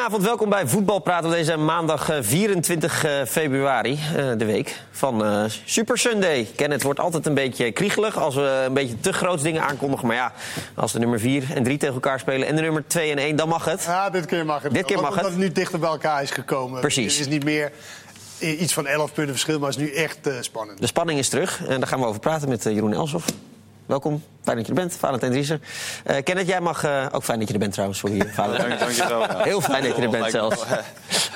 Goedenavond, welkom bij Voetbalpraat op deze maandag eh, 24 eh, februari, eh, de week van eh, Super Sunday. Ken het wordt altijd een beetje kriegelig als we een beetje te groot dingen aankondigen. Maar ja, als de nummer 4 en 3 tegen elkaar spelen en de nummer 2 en 1, dan mag het. Ja, dit keer mag het. Dit keer mag Omdat het. het nu dichter bij elkaar is gekomen. Precies. Het is niet meer iets van 11 punten verschil, maar het is nu echt eh, spannend. De spanning is terug en daar gaan we over praten met eh, Jeroen Elsof. Welkom, fijn dat je er bent. Valentijn Drieser. Eh Kenneth, jij mag... eh, ook fijn dat je er bent trouwens, voor hier. Valentijn. Dank, dankjewel. Ja. Heel fijn dat je er bent zelfs. wel,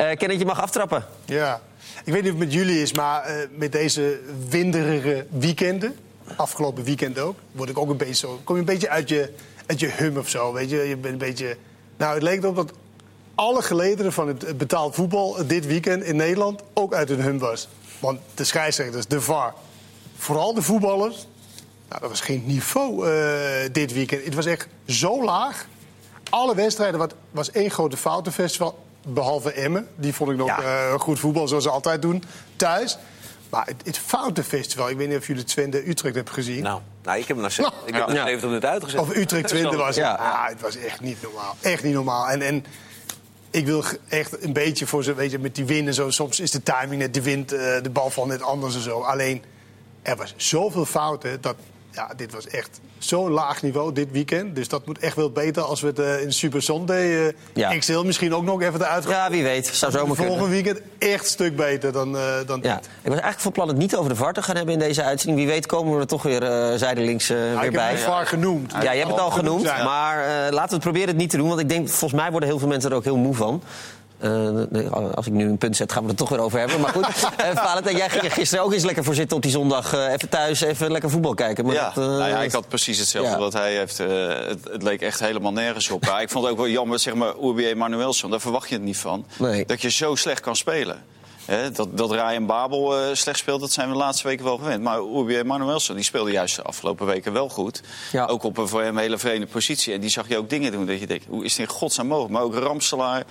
Eh Kenneth, je mag aftrappen. Ja. Ik weet niet of het met jullie is, maar eh, met deze winderige weekenden, afgelopen weekend ook, word ik ook een beetje zo. Kom je een beetje uit je, uit je hum of zo, weet je? Je bent een beetje. Nou, het leek erop dat alle gelederen van het betaald voetbal dit weekend in Nederland ook uit hun hum was. Want de scheidsrechters, de VAR, vooral de voetballers, nou, dat was geen niveau eh, dit weekend. Het was echt zo laag. Alle wedstrijden wat, was één grote foutenfestival. Behalve Emmen. Die vond ik nog Ja. eh, goed voetbal, zoals ze altijd doen, thuis. Maar het, het foutenfestival, ik weet niet of jullie Twente Utrecht hebben gezien. Nou, nou, ik heb hem Nou. ik heb Ja. 70 minuten uitgezet. Of Utrecht Twente was het. Ja. Het was echt niet normaal. Echt niet normaal. En, en ik wil echt een beetje voor ze, weet je, met die wind en zo. Soms is de timing net, de wind, eh, de bal valt net anders en zo. Alleen, er was zoveel fouten dat, ja, dit was echt zo'n laag niveau dit weekend. Dus dat moet echt wel beter als we het eh, in Super Sunday, eh Ja. XL misschien ook nog even eruit gaan. Ja, wie weet. Zou zomaar kunnen. Volgende weekend echt een stuk beter dan, eh, dan Ja, dit. ik was eigenlijk van plan het niet over de VAR te gaan hebben in deze uitzending. Wie weet komen we er toch weer zijdelings Ja, weer ik heb bij. het vaak genoemd. Ja, je hebt het al genoemd, maar laten we het proberen het niet te doen. Want ik denk, volgens mij worden heel veel mensen er ook heel moe van. Eh, als ik nu een punt zet, gaan we het toch weer over hebben. Maar goed, eh Valentijn, jij ging er gisteren ook eens lekker voor zitten op die zondag. eh, even thuis, even lekker voetbal kijken. Maar Ja, dat, nou ja, ik had precies hetzelfde ja. wat hij heeft. het, het leek echt helemaal nergens op. Ik vond het ook wel jammer, zeg maar, Urbi Manuelson. Daar verwacht je het niet van. Nee. Dat je zo slecht kan spelen. Hè, dat, dat Ryan Babel eh, slecht speelt, dat zijn we de laatste weken wel gewend. Maar Urbi Manuelson, die speelde juist de afgelopen weken wel goed. Ja. Ook op een voor hem hele vreemde positie. En die zag je ook dingen doen dat je denkt, hoe is het in godsnaam mogelijk? Maar ook Ramselaar.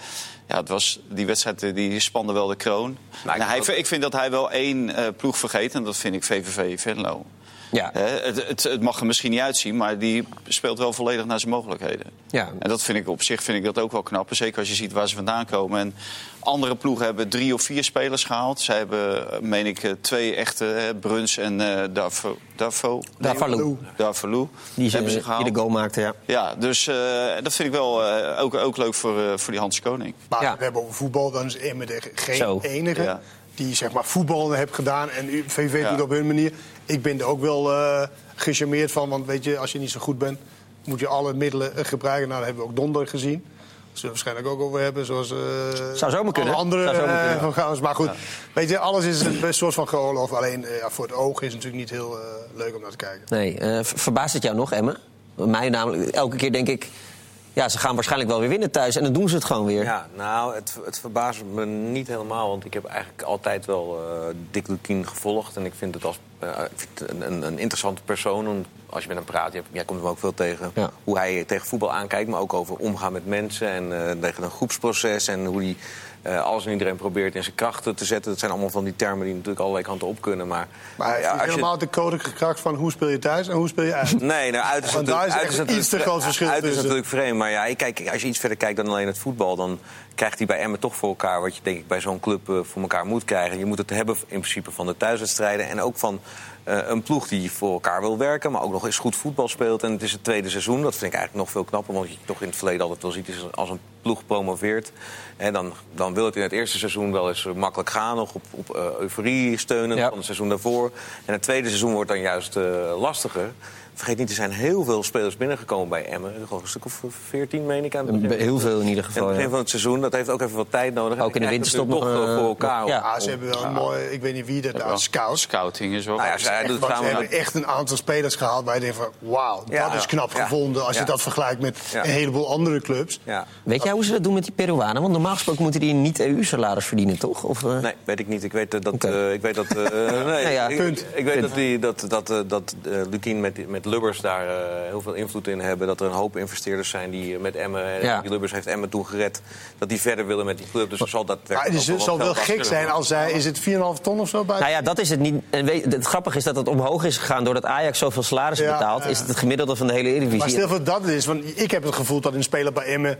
Ja, het was, die wedstrijd eh, die spande wel de kroon. Maar ik Nou, hij, ook- ik vind dat hij wel één eh, ploeg vergeet. En dat vind ik VVV Venlo. Ja. Hè, het, het, het mag er misschien niet uitzien, maar die speelt wel volledig naar zijn mogelijkheden. Ja. En dat vind ik op zich vind ik dat ook wel knap. Zeker als je ziet waar ze vandaan komen. En andere ploegen hebben drie of vier spelers gehaald. Zij hebben, meen ik, eh, twee echte, hè, Bruns en eh Davo. Davo? Davalou. Die, ze, hebben ze die gehaald. de goal maakte, ja. Ja, dus eh, dat vind ik wel eh, ook, ook leuk voor, eh, voor die Hans Koning. Maar Ja. we hebben over voetbal, dan is Emmen de geen Zo. enige Ja. Die zeg maar voetbal heeft gedaan. En VV Ja. doet op hun manier. Ik ben er ook wel eh gecharmeerd van, want weet je, als je niet zo goed bent, moet je alle middelen eh, gebruiken. Nou, dat hebben we ook donder gezien. Daar zullen we het waarschijnlijk ook over hebben, zoals eh Zou zomaar kunnen. alle andere Zou kunnen. Gauws. Maar goed, weet je, alles is een soort van geoorloofd. Alleen voor het oog is het natuurlijk niet heel leuk om naar te kijken. Nee, ver- verbaast het jou nog, Emma? Mij namelijk, elke keer denk ik... Ja, ze gaan waarschijnlijk wel weer winnen thuis. En dan doen ze het gewoon weer. Ja, nou, het, het verbaast me niet helemaal. Want ik heb eigenlijk altijd wel eh Dick Lukien gevolgd. En ik vind het als eh, ik vind het een, een, een interessante persoon. Om, als je met hem praat, je jij komt hem ook veel tegen. Ja. Hoe hij tegen voetbal aankijkt, maar ook over omgaan met mensen. En eh, tegen een groepsproces. En hoe hij eh, en iedereen probeert in zijn krachten te zetten. Dat zijn allemaal van die termen die natuurlijk allerlei kanten op kunnen. Maar, Maar ja, als je- helemaal de code gekraakt van hoe speel je thuis en hoe speel je uit. Nee, nou, uit is, natuurlijk- is uit natuurlijk- iets te groot verschil Uit is natuurlijk vreemd. Maar ja, kijk, als je iets verder kijkt dan alleen het voetbal... dan krijgt hij bij Emmen toch voor elkaar... wat je denk ik bij zo'n club eh, voor elkaar moet krijgen. Je moet het hebben in principe van de thuiswedstrijden... en ook van eh, een ploeg die voor elkaar wil werken... maar ook nog eens goed voetbal speelt. En het is het tweede seizoen. Dat vind ik eigenlijk nog veel knapper. Want je toch in het verleden altijd wel ziet... is als een ploeg promoveert... Dan, dan wil het in het eerste seizoen wel eens makkelijk gaan. Nog op, op eh, euforie steunen Ja. van het seizoen daarvoor. En het tweede seizoen wordt dan juist eh, lastiger. Vergeet niet, er zijn heel veel spelers binnengekomen bij Emmen. Gewoon een stuk of veertien, meen ik aan het begin. Heel veel in ieder In geval. het begin van het seizoen, dat heeft ook even wat tijd nodig. Ook in de winterstop nog, eh, voor elkaar. ja. Ja, ze hebben wel een mooi, ik weet niet wie dat daar, scout. Scouting is wel. Nou ja, ze- Echt, hebben echt een aantal spelers gehaald waar je denkt van... wauw, Ja. dat is knap Ja. gevonden als je dat vergelijkt met Ja. een heleboel andere clubs. Ja. Weet jij hoe ze dat doen met die Peruanen? Want normaal gesproken moeten die een niet-EU-salaris verdienen, toch? Of, eh, Nee, weet ik niet. Ik weet dat. Eh, ik weet dat. eh, nee, ja, ik, punt. ik, ik weet dat, die, dat, dat, dat Lukien met, met Lubbers daar eh, heel veel invloed in hebben. Dat er een hoop investeerders zijn die eh, met Emmen. eh, Ja. Die Lubbers heeft Emmen toen gered. Dat die verder willen met die club. Dus er zal dat. Maar het zal wel gek zijn als zij... Is het 4,5 ton of zo? Bij Nou ja, dat is het niet. En weet, het grappige is dat het omhoog is gegaan doordat Ajax zoveel salaris Ja, betaalt. ja. Is het het gemiddelde van de hele Eredivisie? maar stel voor dat het is, want ik heb het gevoel dat een speler bij Emmen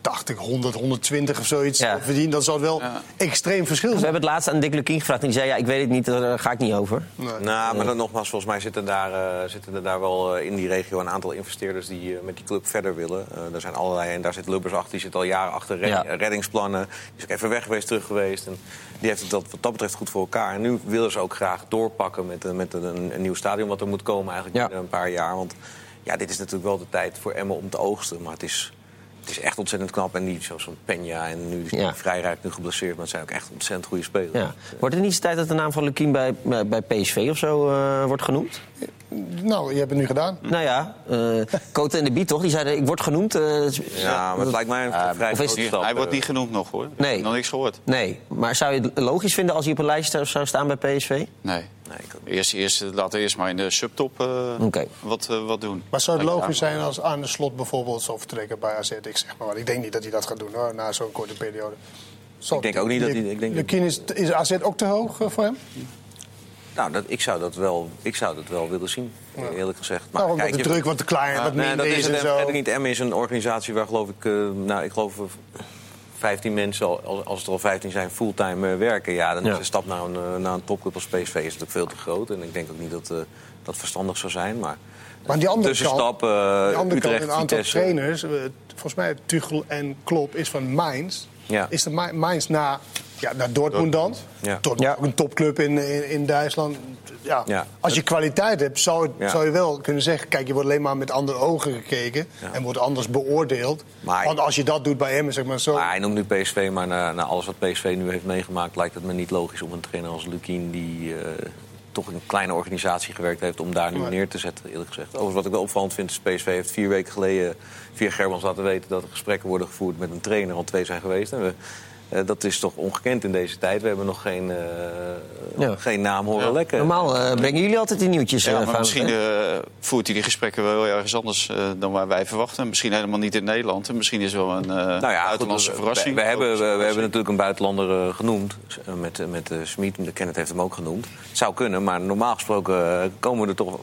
80, 100, 120 of zoiets Ja. verdient. Dan zou het wel Ja. extreem verschil We zijn. hebben het laatst aan Dick Lukien gevraagd en die zei... ja, ik weet het niet, daar ga ik niet over. Nee. Nou, maar dan nogmaals, volgens mij zitten, daar, eh, zitten er daar wel eh, in die regio een aantal investeerders die eh, met die club verder willen. Eh er zijn allerlei, en daar zit Lubbers achter, die zit al jaren achter red- Ja. reddingsplannen. Die is ook even weg geweest, terug geweest. En die heeft het dat, wat dat betreft goed voor elkaar. En nu willen ze ook graag doorpakken met, eh, met een, een nieuw stadion wat er moet komen eigenlijk Ja. binnen een paar jaar. Want ja, dit is natuurlijk wel de tijd voor Emmen om te oogsten. Maar het is, is echt ontzettend knap. En niet zoals zo'n Peña en nu is Ja. die Vrijrijk nu geblesseerd. Maar het zijn ook echt ontzettend goede spelers. Ja. Wordt het niet eens tijd dat de naam van Lukien bij, bij PSV of zo eh, wordt genoemd? Nou, je hebt het nu gedaan. Nou ja, eh Cote en de Biet toch? Die zeiden, ik word genoemd. eh, Ja, maar het lijkt mij een vrij grote stap, Hij wordt niet genoemd nog hoor. Nee. Nog niks gehoord. Nee, maar zou je het logisch vinden als hij op een lijst zou staan bij PSV? Nee. Nee, ik ook niet. Eerst, eerst, laten we eerst maar in de subtop eh, Oké. wat, eh, wat doen. Maar zou het Kijk, logisch zijn als aan de slot bijvoorbeeld zou vertrekken bij AZ? Ik zeg maar. Ik denk niet dat hij dat gaat doen hoor, na zo'n korte periode. Zal- Ik denk ook niet dat hij- ik denk- Lukien is, is AZ ook te hoog eh, voor hem? Nou, dat, ik, zou dat wel, ik zou dat wel willen zien, eerlijk gezegd. Maar Nou, omdat de je- druk wat te klein, wat nee, minder dat is en zo. Niet. M is een organisatie waar geloof ik, eh, nou, ik geloof 15 mensen, al- als, als het er al 15 zijn, fulltime eh, werken. Ja, dan Ja. is de stap naar een, eh, naar een topclub als PSV is natuurlijk veel te groot. En ik denk ook niet dat eh, dat verstandig zou zijn. Maar, Maar die andere tussenstap, kant, aan die andere Utrecht, kant, een aantal Vitesse. trainers, volgens mij Tuchel en Klopp, is van Mainz. Ja. Is de Ma- Mainz naar, ja, naar Dortmund dan? Ja. Dortmund, Ja. ook een topclub in, in, in Duitsland. Ja. Ja. Als je kwaliteit hebt, zou, het, zou je wel kunnen zeggen... kijk, je wordt alleen maar met andere ogen gekeken en wordt anders beoordeeld. Maar- Want als je dat doet bij Emmen, zeg maar zo... Maar hij noemt nu PSV, maar na, na alles wat PSV nu heeft meegemaakt... lijkt het me niet logisch om een trainer als Lukien... die eh, toch in een kleine organisatie gewerkt heeft... om daar nu Nee. neer te zetten, eerlijk gezegd. Overigens, wat ik wel opvallend vind, is PSV heeft vier weken geleden... via Gerbrands laten weten dat er gesprekken worden gevoerd met een trainer. Al twee zijn geweest. En we, eh, dat is toch ongekend in deze tijd. We hebben nog geen, eh, Ja. geen naam horen lekken. Normaal eh, brengen jullie altijd die nieuwtjes. Ja, eh, maar misschien eh, voert hij die gesprekken wel ergens anders eh, dan waar wij verwachten. Misschien helemaal niet in Nederland. En misschien is het wel een eh Nou ja, buitenlandse goed, verrassing. We, we hebben, we, hebben natuurlijk een buitenlander eh, genoemd. eh, Met, eh, met uh, Smit. De Kenneth heeft hem ook genoemd. Het zou kunnen, maar normaal gesproken eh, komen we er toch.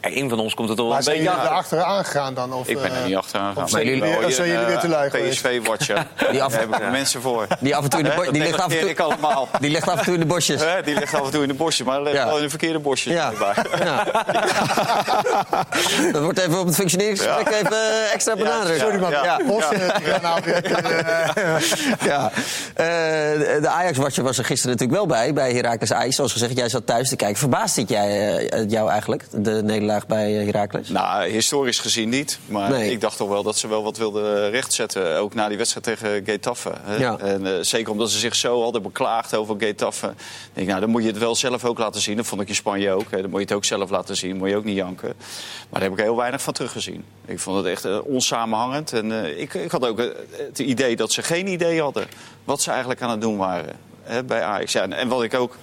Een van ons komt er toch wel maar een zijn beetje jullie aan. er achteraan gegaan dan? Of, Ik ben er eh, niet achteraan gegaan. of zijn jullie, jullie- weer- zijn jullie te lui geweest? PSV-watcher. Die af- Daar heb ik mensen voor. Die af en toe in de, bo- dat die ligt af en negeer ik toe, allemaal. die ligt af en toe in de bosjes. Hè, Die ligt af en toe in de bosjes, maar ligt Ja. wel in de verkeerde bosjes. Ja. Dat wordt even op het functioneringsgesprek even eh, extra benadrukt. Sorry man, Ja. ja. Eh, nou eh, Ja. Eh, de Ajax-watcher was er gisteren natuurlijk wel bij, bij Heracles Ajax. Zoals gezegd, jij zat thuis te kijken. Verbaast dit jij, het jou eigenlijk, de nederlaag bij Heracles? Nou, historisch gezien niet. Maar Nee. ik dacht toch wel dat ze wel wat wilden rechtzetten. Ook na die wedstrijd tegen Getafe. hè. Ja. En, zeker omdat ze zich zo hadden beklaagd over Getafe. Ik nou, dan moet je het wel zelf ook laten zien. Dat vond ik in Spanje ook. Hè. Dan moet je het ook zelf laten zien. moet je ook niet janken. Maar daar heb ik heel weinig van teruggezien. Ik vond het echt eh, onsamenhangend. En eh, ik, ik had ook eh, het idee dat ze geen idee hadden... wat ze eigenlijk aan het doen waren hè, bij Ajax. Ja, en, wat ik ook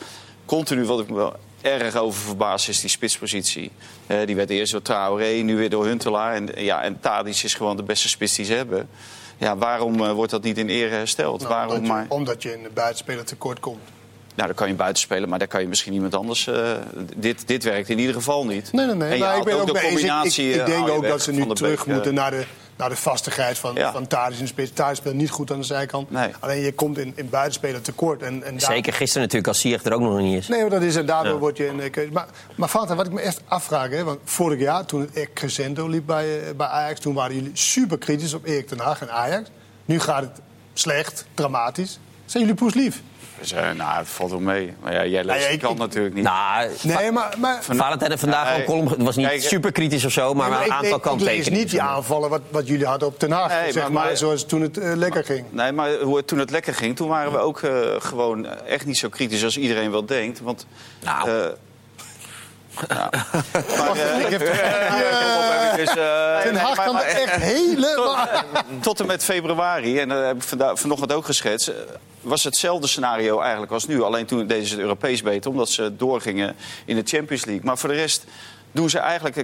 continu, wat ik me wel erg over verbaasd is die spitspositie. Eh, die werd eerst door Traoré, nu weer door Huntelaar. En, ja, en Tadic is gewoon de beste spits die ze hebben. Ja, waarom eh, wordt dat niet in ere hersteld? nou, waarom omdat, maar... je, omdat je in de buitenspeler tekort komt. Nou, dan kan je buiten spelen, maar daar kan je misschien iemand anders... eh, dit, dit werkt in ieder geval niet. Nee, nee, nee. En je maar ik ben ook de. Ik- combinatie... Ik, ik eh, denk ook dat ze nu terug moeten naar de, naar de vastigheid van, Ja. van Tadic in de spits. Speelt niet goed aan de zijkant. Nee. Alleen je komt in, in buitenspeler tekort. En, en daar- Zeker gisteren natuurlijk, als Ziyech er ook nog niet is. Nee, maar dat is en daardoor word je een eh, keuze. Maar, maar Fanta, wat ik me echt afvraag, hè, want vorig jaar toen het crescendo liep bij, eh, bij Ajax, toen waren jullie super kritisch op Erik ten Hag en Ajax. Nu gaat het slecht, dramatisch. Zijn jullie poeslief? Dus, eh, nou, het valt wel mee. Maar ja, jij leest Nou ik- ik- natuurlijk niet. Nou, Nee, maar, maar, Valentijn heeft vandaag Nee. een column. Het was niet Kijk, super kritisch of zo, maar, Nee, een aantal lees- ik lees kanttekeningen. niet die aanvallen wat, wat jullie hadden op ten Hag, Nee, zeg maar- maar, maar- zoals toen het eh, lekker ging. Nee, maar hoe het, toen het lekker ging, toen waren we ook eh, gewoon echt niet zo kritisch als iedereen wel denkt. Want. Nou. Eh, nou, maar, eh, Ik heb dus, eh, nee, Hag maar- kan maar- echt helemaal... Tot en met februari, en dat heb ik vanochtend ook geschetst... eh, was hetzelfde scenario eigenlijk als nu. Alleen toen deden ze het Europees beter, omdat ze doorgingen in de Champions League. Maar voor de rest doen ze eigenlijk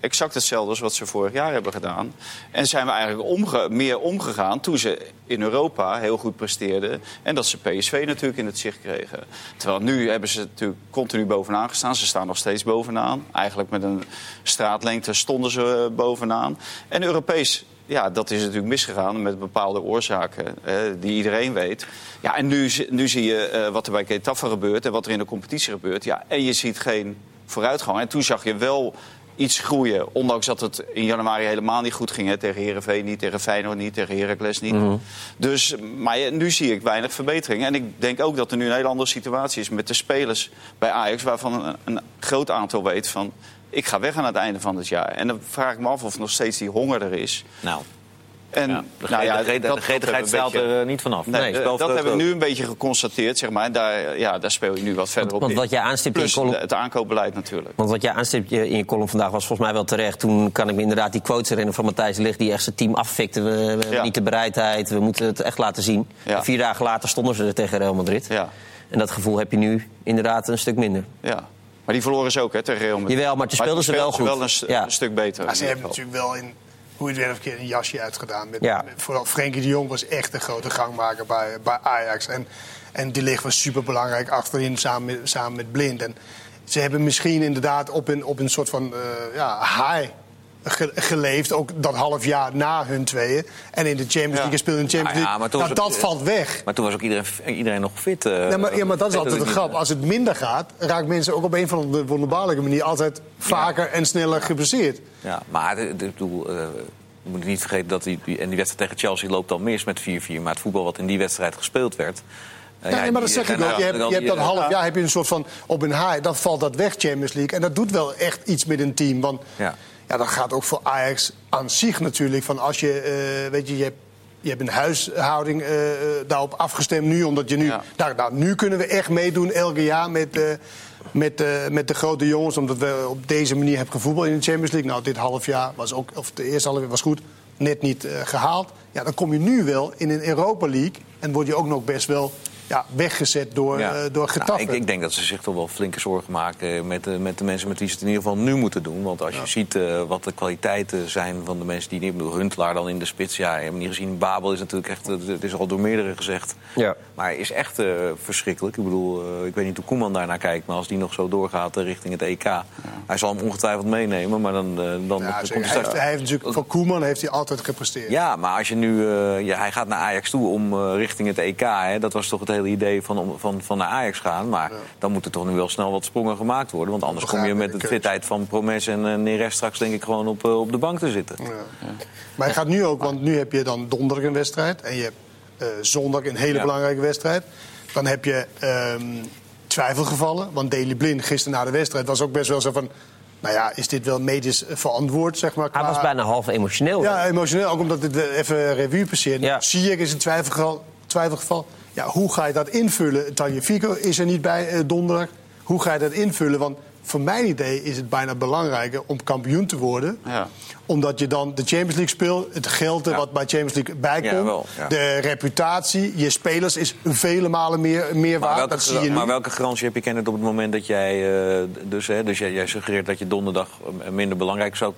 exact, hetzelfde als wat ze vorig jaar hebben gedaan. En zijn we eigenlijk meer omgegaan toen ze in Europa heel goed presteerden. En dat ze PSV natuurlijk in het zicht kregen. Terwijl nu hebben ze natuurlijk continu bovenaan gestaan. Ze staan nog steeds bovenaan. Eigenlijk met een straatlengte stonden ze eh, bovenaan. En Europees ja, dat is natuurlijk misgegaan met bepaalde oorzaken eh, die iedereen weet. Ja, en nu, nu zie je eh, wat er bij Getafe gebeurt en wat er in de competitie gebeurt. Ja, en je ziet geen vooruitgang. En toen zag je wel iets groeien. Ondanks dat het in januari helemaal niet goed ging. Hè, tegen Herenveen niet, tegen Feyenoord niet, tegen Heracles niet. Dus, maar ja, nu zie ik weinig verbetering. En ik denk ook dat er nu een hele andere situatie is met de spelers bij Ajax... waarvan een, een groot aantal weet van... ik ga weg aan het einde van het jaar. En dan vraag ik me af of nog steeds die honger er is. Nou, En, ja, de, nou ja, de, de, dat- dat de gretigheid een beetje- er eh, niet vanaf. Nee, eh, dat hebben we nu een beetje geconstateerd, zeg maar. En daar, ja, daar speel je nu wat verder op want in. wat jij aanstipt in je column- het aankoopbeleid natuurlijk. Want wat jij aanstipt in je column vandaag was volgens mij wel terecht. Toen kan ik me inderdaad die quotes herinneren van Matthijs Ligt... die echt zijn team affikte. We, we hebben Ja. niet de bereidheid, we moeten het echt laten zien. Vier dagen later stonden ze er tegen Real Madrid. Ja, En dat gevoel heb je nu inderdaad een stuk minder. ja. Maar die verloren ze ook hè, tegen Real Madrid. Jawel, maar toen speelden ze wel goed. een, st- Ja. een stuk beter. Maar ze hebben natuurlijk wel in hoe je het weer een keer een jasje uitgedaan. Met, Ja. vooral Frenkie de Jong was echt een grote gangmaker bij, bij Ajax. En, en die ligt was super belangrijk achterin samen met, samen met Blind. En ze hebben misschien inderdaad op een, op een soort van eh, ja, high ge- geleefd. Ook dat half jaar na hun tweeën. En in de Champions League speelde in de Champions Nou ja, League. maar Nou, dat het- valt weg. Maar toen was ook iedereen, iedereen nog fit. eh, Ja maar, ja, maar dat is altijd een grap. eh. Als het minder gaat, raakt mensen ook op een van de wonderbaarlijke manier altijd vaker en sneller geblesseerd. Ja, maar ik bedoel, eh, je moet niet vergeten dat die, en die wedstrijd tegen Chelsea loopt al mis met 4-4. Maar het voetbal wat in die wedstrijd gespeeld werd. eh, Ja, ja, nee, maar dat zeg ik ook. Je hebt, je hebt dat half jaar heb je een soort van op een high. Dan valt dat weg, Champions League. En dat doet wel echt iets met een team. Want Ja. Ja. dat gaat ook voor Ajax aan zich natuurlijk. Van als je, eh, weet je, je hebt, je hebt een huishouding eh, eh, daarop afgestemd nu. Omdat je nu, Ja. nou, nou, nu kunnen we echt meedoen elke jaar met, met, met de grote jongens. Omdat we op deze manier hebben gevoetbald in de Champions League. Nou, dit half jaar was ook, of de eerste half jaar was goed. Net niet eh, gehaald. Ja, dan kom je nu wel in een Europa League. En word je ook nog best wel ja, weggezet door, Ja. eh, door. Nou, ik, ik denk dat ze zich toch wel flinke zorgen maken met, de- met de mensen met wie ze het in ieder geval nu moeten doen. Want als je ziet eh, wat de kwaliteiten zijn van de mensen die niet... Ik bedoel, Huntelaar dan in de spits, ja, je hebt niet gezien. Babel is natuurlijk echt, eh, het is al door meerdere gezegd. Ja. Maar hij is echt eh, verschrikkelijk. Ik bedoel, eh, ik weet niet hoe Koeman daarnaar kijkt... maar als die nog zo doorgaat eh, richting het EK... hij zal hem ongetwijfeld meenemen, maar dan, eh, dan Ja, komt hij straks... hij heeft natuurlijk, voor Koeman heeft hij altijd gepresteerd. Ja, maar als je nu. eh, ja, hij gaat naar Ajax toe om eh, richting het EK. Hè, dat was toch het hele idee van, van, van naar Ajax gaan. Maar dan moeten toch nu wel snel wat sprongen gemaakt worden. Want anders kom je met de fitheid van Promes en uh, Neres straks denk ik gewoon op, eh, op de bank te zitten. Ja. Maar hij gaat nu ook, want nu heb je dan donderdag een wedstrijd. En je hebt eh, zondag een hele Ja. belangrijke wedstrijd. Dan heb je ehm, twijfelgevallen. Want Daley Blind gisteren na de wedstrijd was ook best wel zo van... Nou ja, is dit wel medisch verantwoord, zeg maar? Hij was bijna half emotioneel. Ja, emotioneel. Ook omdat het eh, even revue passeert. Ja. Zie ik is een twijfelgeval. twijfelgeval. Ja, hoe ga je dat invullen? Tanja Fico is er niet bij eh, donderdag. Hoe ga je dat invullen? Want voor mijn idee is het bijna belangrijker om kampioen te worden. Ja. Omdat je dan de Champions League speelt. Het geld er Ja. wat bij Champions League bijkomt. Ja. De reputatie, je spelers is vele malen meer, meer Maar waard. welke, Dat zie je nu. maar welke garantie heb je Kenneth op het moment dat jij. eh, dus hè, dus jij, jij suggereert dat je donderdag eh, minder belangrijk zou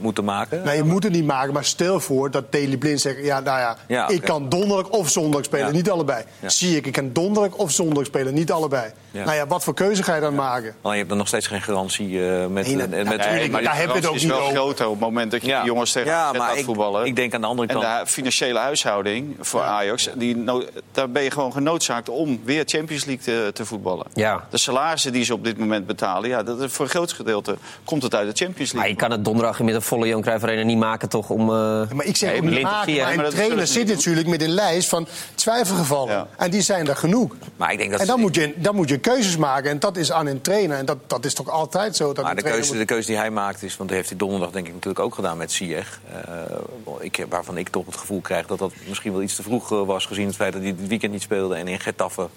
moeten maken? Nee, je moet het niet maken, maar stel voor dat Daley Blind zegt... ja, nou ja, ik kan donderdag of zondag spelen, niet allebei. Zie ik, ik kan donderdag of zondag spelen, niet allebei. Nou ja, wat voor keuze ga je dan maken? Alleen je hebt dan nog steeds geen garantie eh, met. Nee, dat- met maar die daar heb je het garantie ook is niet wel over. groter op het moment dat je Ja. die jongens tegen Ja, maar ik- voetballen. ik denk aan de andere kant- En de financiële huishouding voor Ajax, die daar ben je gewoon genoodzaakt om weer Champions League te, te voetballen. Ja. De salarissen die ze op dit moment betalen, ja, dat is voor een groot gedeelte komt het uit de Champions Maar League. je kan het donderdag met een volle Johan Cruijff Arena niet maken toch om... eh, Maar ik zeg Nee, ook niet maken, maar maar een trainer zit natuurlijk met een lijst van twijfelgevallen. Ja. En die zijn er genoeg. Maar ik denk dat en dan moet, je, dan moet je keuzes maken. En dat is aan een trainer. En dat, dat is toch altijd zo? Dat Maar de keuze, de keuze die hij maakt is, want dat heeft hij donderdag denk ik natuurlijk ook gedaan met Ziyech. Eh, ik, waarvan ik toch het gevoel krijg dat dat misschien wel iets te vroeg eh, was gezien het feit dat hij dit weekend niet speelde en in Getafe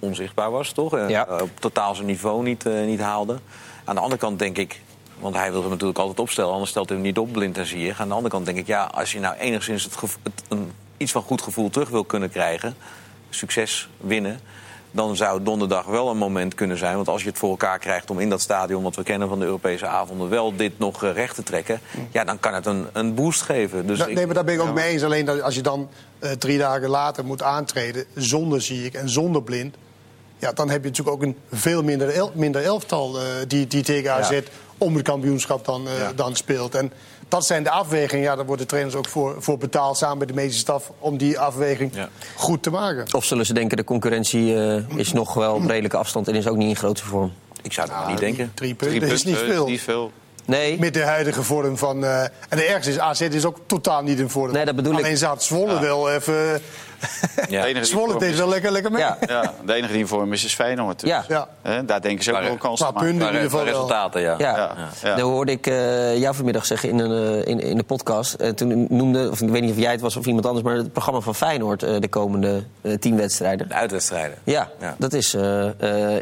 onzichtbaar was, toch? Eh, Ja. eh, op totaal zijn niveau niet, eh, niet haalde. Aan de andere kant denk ik, want hij wil hem natuurlijk altijd opstellen, anders stelt hij hem niet op, blind en Ziyech. Aan de andere kant denk ik, ja, als je nou enigszins het het, een, iets van goed gevoel terug wil kunnen krijgen, succes winnen dan zou donderdag wel een moment kunnen zijn. Want als je het voor elkaar krijgt om in dat stadion, wat we kennen van de Europese avonden, wel dit nog eh, recht te trekken, ja, dan kan het een, een boost geven. Dus ik- nee, maar daar ben ik ook mee eens. Alleen dat als je dan eh, drie dagen later moet aantreden zonder ziek en zonder blind. Ja, dan heb je natuurlijk ook een veel minder, el- minder elftal eh, die, die tegen AZ om het kampioenschap dan, eh, Ja. dan speelt. En dat zijn de afwegingen. Ja, daar worden de trainers ook voor, voor betaald samen met de medische staf om die afweging Ja. goed te maken. Of zullen ze denken, de concurrentie eh, is nog wel op redelijke afstand en is ook niet in grootste vorm? Ik zou het Ja, niet denken. Drie Drie punten is niet punten, veel. Niet veel. Nee, Met de huidige vorm van. eh, en de ergste is, AZ is ook totaal niet in vorm. Nee, dat bedoel ik. Alleen zat Zwolle wel even. Ja. De enige Zwolle deed wel lekker, lekker mee. ja. Ja, de enige die in vorm is, is Feyenoord. Dus. Ja. Daar denken ze ook wel een kans maken. punten- in ieder geval resultaten, ja. Ja. Ja, ja. Dan hoorde ik eh, jou vanmiddag zeggen in, een, eh, in, in de podcast. Eh, toen noemde, of ik weet niet of jij het was of iemand anders, maar het programma van Feyenoord eh, de komende tien wedstrijden. De uitwedstrijden. Ja, Ja. dat is. eh,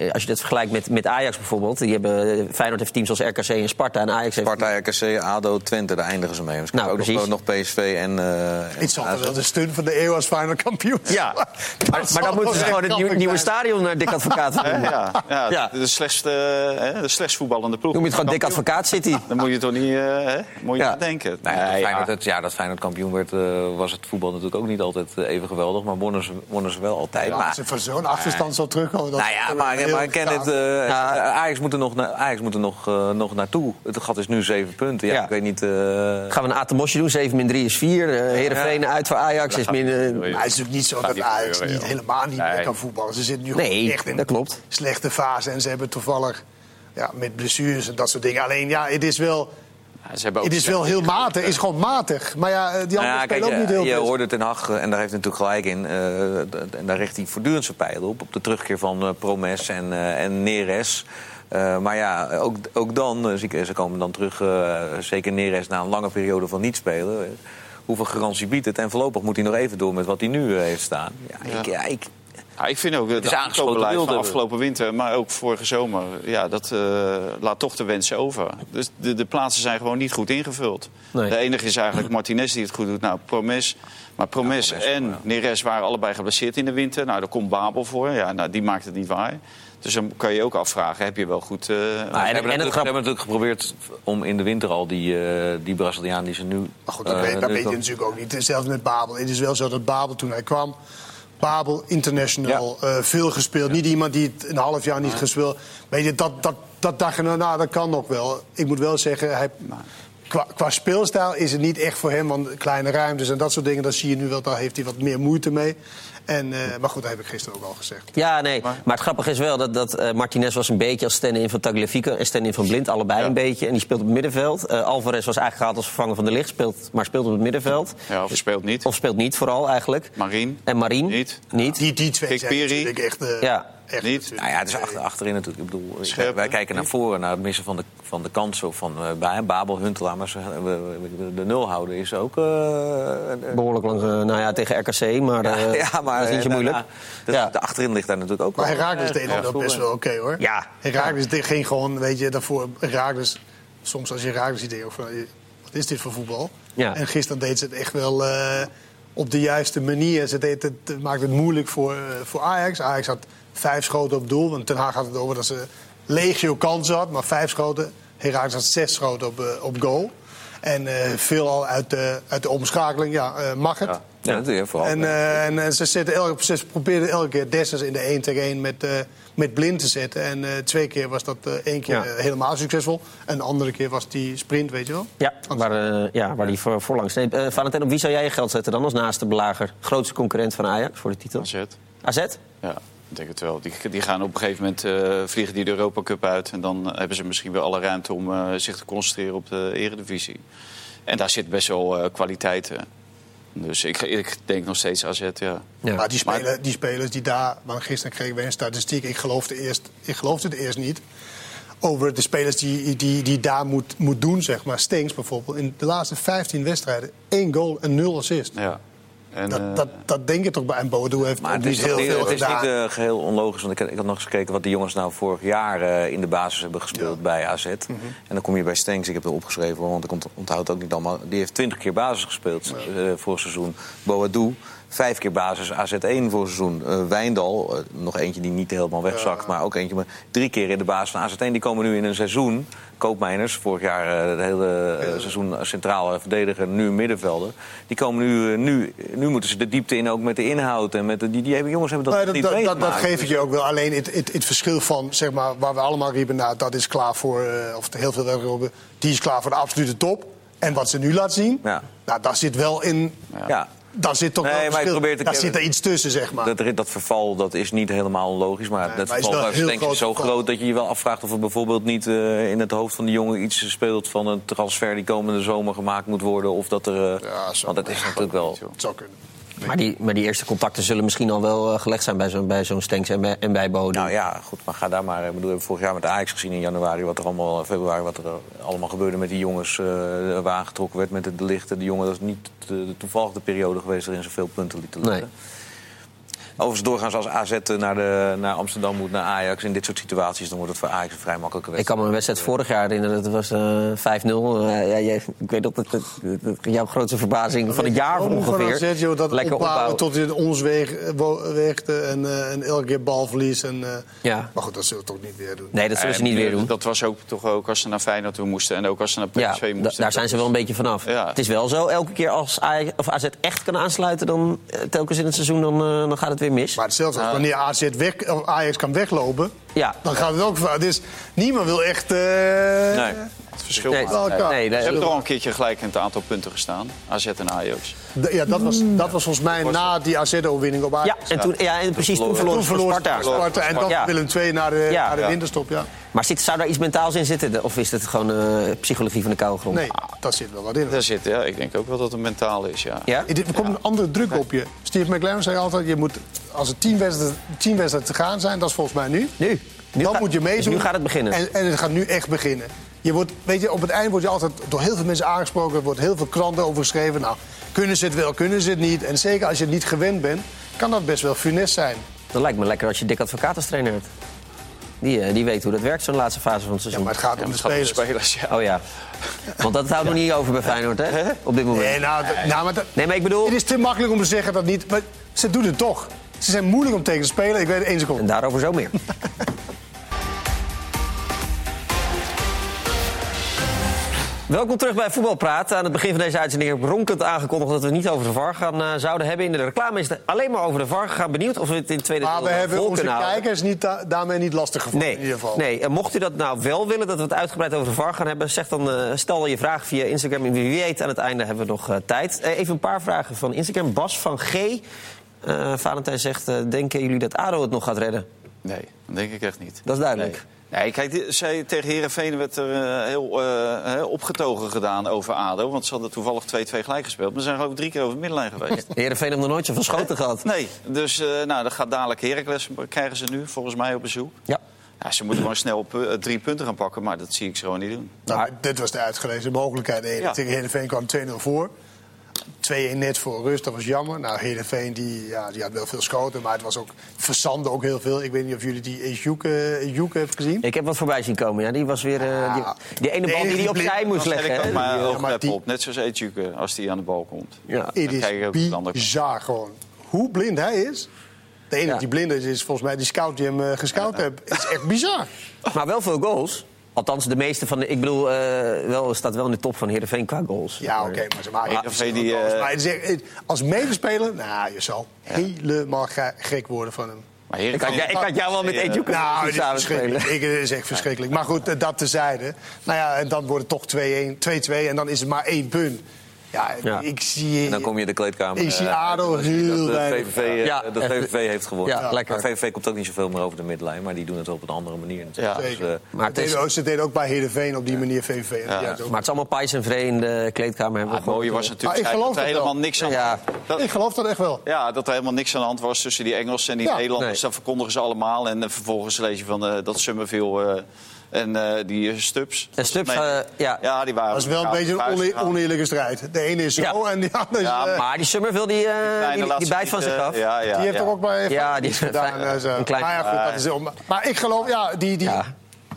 eh, als je dat vergelijkt met, met Ajax bijvoorbeeld. Die hebben, Feyenoord heeft teams als RKC en Sparta. En Ajax heeft. Sparta, RKC, ADO, Twente, daar eindigen ze mee. Dus Nou, ook precies. nog, nog PSV en... eh, en Het zal toch AZ. wel de steun van de eeuw als final kampioen. Ja, maar, maar dan moeten ze gewoon het nieuwe, nieuwe stadion naar Dik Advocaat Hè, noemen. ja, ja, Ja. De, slechtste, hè, de slechtst voetballende ploeg. Noem je het gewoon Dik Advocaat City. Dan moet je toch niet, eh, hè, moet je Ja. denken. Nou ja, Nee, dat Feyenoord, ja. dat Feyenoord kampioen werd, eh, was het voetbal natuurlijk ook niet altijd eh, even geweldig. Maar wonnen ze, wonnen ze wel altijd. Ja, maar, als ze van zo'n achterstand zal terugkomen. dat nou ja, is maar, heel maar ik ken het. eh, Ja. Ajax moet er nog, na- Ajax moet er nog, eh, nog naartoe. Het gat is nu zeven punten. Ja, Ja. Ik weet niet. eh, Gaan we een Atemosje doen? 7 min 3 is 4. Uh, Heerenveen uit voor Ajax is min... eh, is natuurlijk niet zo dat Ajax niet helemaal niet meer kan voetballen. Ze zitten nu Nee, echt in dat klopt. een slechte fase. En ze hebben toevallig ja, met blessures en dat soort dingen. Alleen ja, het is wel, Ja, het is wel heel matig. Het is gewoon matig. Maar ja, eh, die Nou anderen ja, kijk, ook niet je, heel je best. hoorde Ten Hag, eh, en daar heeft hij natuurlijk gelijk in... eh, en daar richt hij voortdurend zijn pijlen op... op de terugkeer van eh, Promes en, eh, en Neres. Eh, maar ja, ook, ook dan, eh, ik- ze komen dan terug, eh, zeker Neres... na een lange periode van niet spelen... hoeveel garantie biedt het? En voorlopig moet hij nog even door met wat hij nu eh, heeft staan. Ja, Ik, ja, ik, Ja, ik vind ook het is aangesloten aankoopbeleid van afgelopen winter, maar ook vorige zomer, ja, dat eh, laat toch de wensen over. Dus de, de plaatsen zijn gewoon niet goed ingevuld. Nee. De enige is eigenlijk Martinez die het goed doet. Nou, Promes. Maar Promes Promes, en. Neres waren allebei geblesseerd in de winter. Nou, daar komt Babel voor. Ja, nou, die maakt het niet waar. Dus dan kan je ook afvragen, heb je wel goed... ze, en- hebben en het natuurlijk, grap- ze hebben natuurlijk geprobeerd om in de winter al die, eh, die Braziliaan die ze nu... Maar goed, dat, eh, weet, dat weet je natuurlijk ook niet. Zelfs met Babel. Het is wel zo dat Babel toen hij kwam... Babel, international, eh, veel gespeeld. Niet iemand die het een half jaar niet gespeeld... Weet je, dat, dat, dat dacht je, nou, nou, dat kan nog wel. Ik moet wel zeggen, hij, qua, qua speelstijl is het niet echt voor hem. Want kleine ruimtes en dat soort dingen, dat zie je nu wel. Daar heeft hij wat meer moeite mee. En, eh, maar goed, dat heb ik gisteren ook al gezegd. Ja, nee. Maar, het grappige is wel dat, dat eh, Martinez was een beetje als stand-in van Tagliafico en stand-in van Blind. Allebei een beetje. En die speelt op het middenveld. Eh, Alvarez was eigenlijk gehaald als vervanger van de licht, speelt, maar speelt op het middenveld. ja, of speelt niet. Of speelt niet vooral eigenlijk. Marien. En Marien? Niet. Niet. Die, die twee Kijk, zijn Piri. natuurlijk echt... eh, Ja. Echt Niet? natuurlijk. Nou ja, het is achter, achterin natuurlijk. Ik bedoel, Scherp, wij kijken naar voren, naar het missen van de, van de kansen. Of van eh, bij Babel, Huntelaar. Maar ze, we- we- de nul houden is ook... eh, eh, Behoorlijk lang, eh, nou ja, tegen RKC, maar, eh, ja, maar dat is niet zo moeilijk. nou, ja, Ja. de, achterin ligt daar natuurlijk ook Maar. Herakles deed Ja, dat best wel oké hoor. Ja. Herakles ging gewoon, weet je, daarvoor Herakles. Soms als je Herakles ziet, denk je ook van, eh, wat is dit voor voetbal? Ja. En gisteren deed ze het echt wel eh, op de juiste manier. Ze deed het, het maakte het moeilijk voor, voor Ajax. Ajax had vijf schoten op doel. Want Ten Haag had het over dat ze legio kansen had, maar vijf schoten. Herakles had zes schoten op, eh, op goal. En eh veel al uit de, uit de omschakeling, ja, eh, mag het. Ja, je vooral. En, eh, en ze, zetten elke, ze probeerden elke keer Dessers in de 1 tegen 1 met, eh, met blind te zetten. En eh, twee keer was dat eh, één keer Ja. helemaal succesvol. En de andere keer was die sprint, weet je wel. Ja, waar, eh, ja, waar die voor, voorlangs neemt. Eh Valentijn, op wie zou jij je geld zetten dan als naaste belager? Grootste concurrent van Ajax voor de titel? AZ. AZ? Ja, ik denk het wel. Die, die gaan op een gegeven moment eh, vliegen die de Europa Cup uit. En dan hebben ze misschien wel alle ruimte om eh, zich te concentreren op de eredivisie. En daar zit best wel eh, kwaliteit. eh. Dus ik, ik denk nog steeds AZ, ja. Ja. Maar die, spelen, die spelers die daar... Want gisteren kregen we een statistiek. Ik geloofde, eerst, ik geloofde het eerst niet. Over de spelers die, die, die daar moet, moet doen, zeg maar. Stenks bijvoorbeeld. In de laatste 15 wedstrijden één goal en nul assist. ja. En, Dat, eh, dat, dat denk je toch bij. En Bodo heeft Maar het niet is, heel veel het is niet eh, geheel onlogisch. Want ik, had- ik had nog eens gekeken wat die jongens nou vorig jaar eh, in de basis hebben gespeeld bij AZ. Mhm. En dan kom je bij Stenks, ik heb het opgeschreven, want ik ont- onthoud het ook niet allemaal. Die heeft 20 keer basis gespeeld eh, vorig seizoen. Boadou, vijf keer basis AZ1 voor seizoen. Eh, Wijndal, nog eentje die niet helemaal wegzakt, maar ook eentje. Maar drie keer in de basis van AZ1. Die komen nu in een seizoen Koopmeiners, vorig jaar eh, het hele eh, seizoen centrale verdediger, nu middenvelder. Die komen nu, eh, nu, nu moeten ze de diepte in ook met de inhoud. En met de, die, jongens hebben dat Nee, niet dat, dat, dat, geef ik je ook wel. Alleen het, het, het verschil van, zeg maar, waar we allemaal riepen... Nou, dat is klaar voor, eh, of heel veel hebben die is klaar voor de absolute top. En wat ze nu laten zien, Ja. nou, daar zit wel in... Ja. Daar zit toch Nee, wel maar verschil. Daar zit er iets tussen, zeg maar. Dat, dat verval dat is niet helemaal logisch. Maar Nee, dat maar verval is denk ik zo verval. groot dat je je wel afvraagt of er bijvoorbeeld niet eh, in het hoofd van de jongen iets speelt van een transfer die komende zomer gemaakt moet worden. Of dat er. eh, Ja, zo. want dat is natuurlijk wel. Het zou kunnen. Maar die, maar die eerste contacten zullen misschien al wel eh, gelegd zijn bij zo'n bij zo'n Stenks en bij, en bij Bodem. Nou ja, goed, maar ga daar maar. Ik bedoel, we hebben vorig jaar met de Ajax gezien in januari wat er allemaal, februari, wat er eh, allemaal gebeurde met die jongens. eh waar aangetrokken werd met de, lichten. De jongen, dat is niet de, toevallig de periode geweest waarin ze veel punten lieten liggen. Nee. Overigens, doorgaans als AZ naar, de, naar Amsterdam moet, naar Ajax, in dit soort situaties, dan wordt het voor Ajax een vrij makkelijke Ik wedstrijd. kan me een wedstrijd vorig jaar herinneren, dat was eh 5-0. Eh, ja, jij- ik weet dat het, het- het- jouw grootste verbazing van het jaar ongeveer. AZ, joh, dat Lekker opbouwen tot in ons eh, werkte en, eh, en elke keer balverlies. En, eh, Ja. Maar goed, dat zullen we toch niet weer doen. Nee, dat zullen ze niet weer eh, doen. Dat was ook toch ook als ze naar Feyenoord toe moesten en ook als ze naar Ja, PSV da- moesten. daar zijn ze wel een beetje vanaf. Ja. Het is wel zo, elke keer als Ajax, of AZ echt kan aansluiten... dan eh, telkens in het seizoen, dan, eh, dan gaat het weer mis. Maar hetzelfde als wanneer AZ weg, Ajax kan weglopen, Ja. dan gaat het ook. Dus niemand wil echt... eh, Nee. Het verschil Nee, nee, Ze hebben er al een keertje gelijk in het aantal punten gestaan. AZ en Ajax. Ja, dat was, dat was volgens mij na die AZ-overwinning op Ajax. ja, en, toen, ja, en precies toen verloor Toen Sparta. Sparta. En dan Ja. Willem II naar de, Ja. naar de winterstop, ja. Maar zit, zou daar iets mentaals in zitten? Of is het gewoon eh, psychologie van de koude grond? Nee, dat zit wel wat in. Daar zit, ja, ik denk ook wel dat het mentaal is, ja. Ja? Er komt een andere druk op je. Steve McLaren zei altijd, je moet, als er tien wedstrijden, tien wedstrijden te gaan zijn, dat is volgens mij nu. Nu. nu dan gaat- moet je dus meedoen. nu gaat het beginnen. En, en het gaat nu echt beginnen. Je wordt, weet je, op het eind word je altijd door heel veel mensen aangesproken. Er wordt heel veel kranten over geschreven. Nou, kunnen ze het wel, kunnen ze het niet? En zeker als je het niet gewend bent, kan dat best wel funest zijn. Dan lijkt me lekker als je Dick Advocaat als trainer hebt. Die, eh, die weet hoe dat werkt, zo'n laatste fase van het Ja, seizoen. maar het gaat Ja, om maar de het gaat om spelers. spelers, ja. Oh ja. Want dat houdt nog niet over bij Feyenoord, hè? Op dit moment. Nee, nou, nou, maar dat- Nee, maar ik bedoel... het is te makkelijk om te zeggen dat niet. Maar ze doen het toch. Ze zijn moeilijk om tegen te spelen. Ik weet het één seconde. En daarover zo meer. Welkom terug bij Voetbalpraat. Aan het begin van deze uitzending heb ik ronkend aangekondigd dat we het niet over de VAR gaan, eh, zouden hebben. In de reclame is het alleen maar over de VAR gegaan. Benieuwd of we het in tweede Maar deel we hebben onze kijkers niet da- daarmee niet lastig gevallen Nee, in ieder geval. nee. En mocht u dat nou wel willen, dat we het uitgebreid over de VAR gaan hebben... Zeg dan, eh, stel je vraag via Instagram. En wie weet, aan het einde hebben we nog eh, tijd. Eh, even een paar vragen van Instagram. Bas van G. Eh Valentijn zegt, eh, denken jullie dat ADO het nog gaat redden? Nee, dat denk ik echt niet. Dat is duidelijk. Nee. Nee, kijk, zij, tegen Herenveen werd er eh, heel eh, hè, opgetogen gedaan over ADO. Want ze hadden toevallig 2-2 gelijk gespeeld. Maar ze zijn geloof ik drie keer over de middenlijn geweest. Heerenveen heeft nog nooit zoveel schoten gehad. Nee, dus eh, nou, dan gaat dadelijk Heracles, krijgen ze nu volgens mij op bezoek. Ja. Ja, ze moeten gewoon snel op, eh, drie punten gaan pakken, maar dat zie ik ze gewoon niet doen. Nou, Maar- dit was de uitgelezen mogelijkheid. Tegen Heerenveen kwam 2-0 voor. 2-1 net voor rust, dat was jammer. Nou, Heerenveen die, ja, die had wel veel schoten, maar het was ook verzande ook heel veel. Ik weet niet of jullie die Ejuke Ejuke hebben gezien. Ik heb wat voorbij zien komen. Ja, die was weer. eh, die, die ene bal die hij opzij moest leggen. ik ook maar Die, maar op, net zoals Eetjuke, als die aan de bal komt. ja. Het Dan is kijk ik bizar gewoon. Hoe blind hij is. De enige Ja. die blind is, is volgens mij die scout die hem eh, gescout heeft. Het is echt bizar. Maar wel veel goals. Althans, de meeste van de. Ik bedoel, eh, wel, staat wel in de top van Heerenveen qua goals. Ja, oké, maar ze maken Heerenveen die, eh, Maar als medespeler, nou, je zal helemaal ge- gek worden van hem. Maar Ik had, ik had jou wel met Eetjoek Nou, dit is samen verschrikkelijk. spelen. Ik, is echt verschrikkelijk. Maar goed, eh, dat tezijde. Nou ja, en dan wordt het toch 2-1, 2-2 en dan is het maar één punt. Ja, Ja. ik zie... En dan kom je in de kleedkamer. Ik zie eh, ADO heel dat de. VVV, eh, Ja, dat. VVV heeft gewonnen. Ja, lekker. Maar VVV komt ook niet zoveel meer over de middenlijn. Maar die doen het op een andere manier natuurlijk. Ja. Dus, eh, Maar het, is, Ze deden ook bij Heerenveen op die manier VVV. Ja. maar het is allemaal pijs en vree in de kleedkamer. hebben we het mooie was natuurlijk Maar ik geloof dat er het wel. helemaal niks aan Ja. dat, Ik geloof dat echt wel. Ja, dat er helemaal niks aan de hand was tussen die Engelsen en die Ja. Nederlanders. Nee. Dat verkondigen ze allemaal. En vervolgens lees je van dat Summerville eh, en eh, die eh, Stubbs. En Stubbs, Nee. eh, ja. ja, die waren Dat is wel een beetje een oneer- oneerlijke strijd. De ene is zo Ja. en die andere is... Ja, Maar die Summerville, die, eh, die, die bijt van zich af. Ja, ja, die heeft ja. er ook bij Ja, die- gedaan. zo. een klein- maar ja, goed, dat is heel... Maar ik geloof, ja, die... die Ja.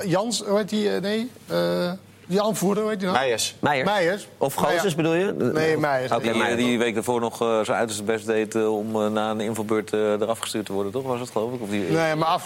Jans, hoe heet die? eh, Nee, eh, die aanvoerder, hoe heet die nou? Meijers. Meijer. Meijers. Of Nou. Gozes bedoel je? Nee, Meijers. Die, Meijer. die week daarvoor nog uh, zijn uiterste best deed om eh, na een invalbeurt eh, eraf gestuurd te worden, toch? Was het geloof ik? Of die, Nee, maar af,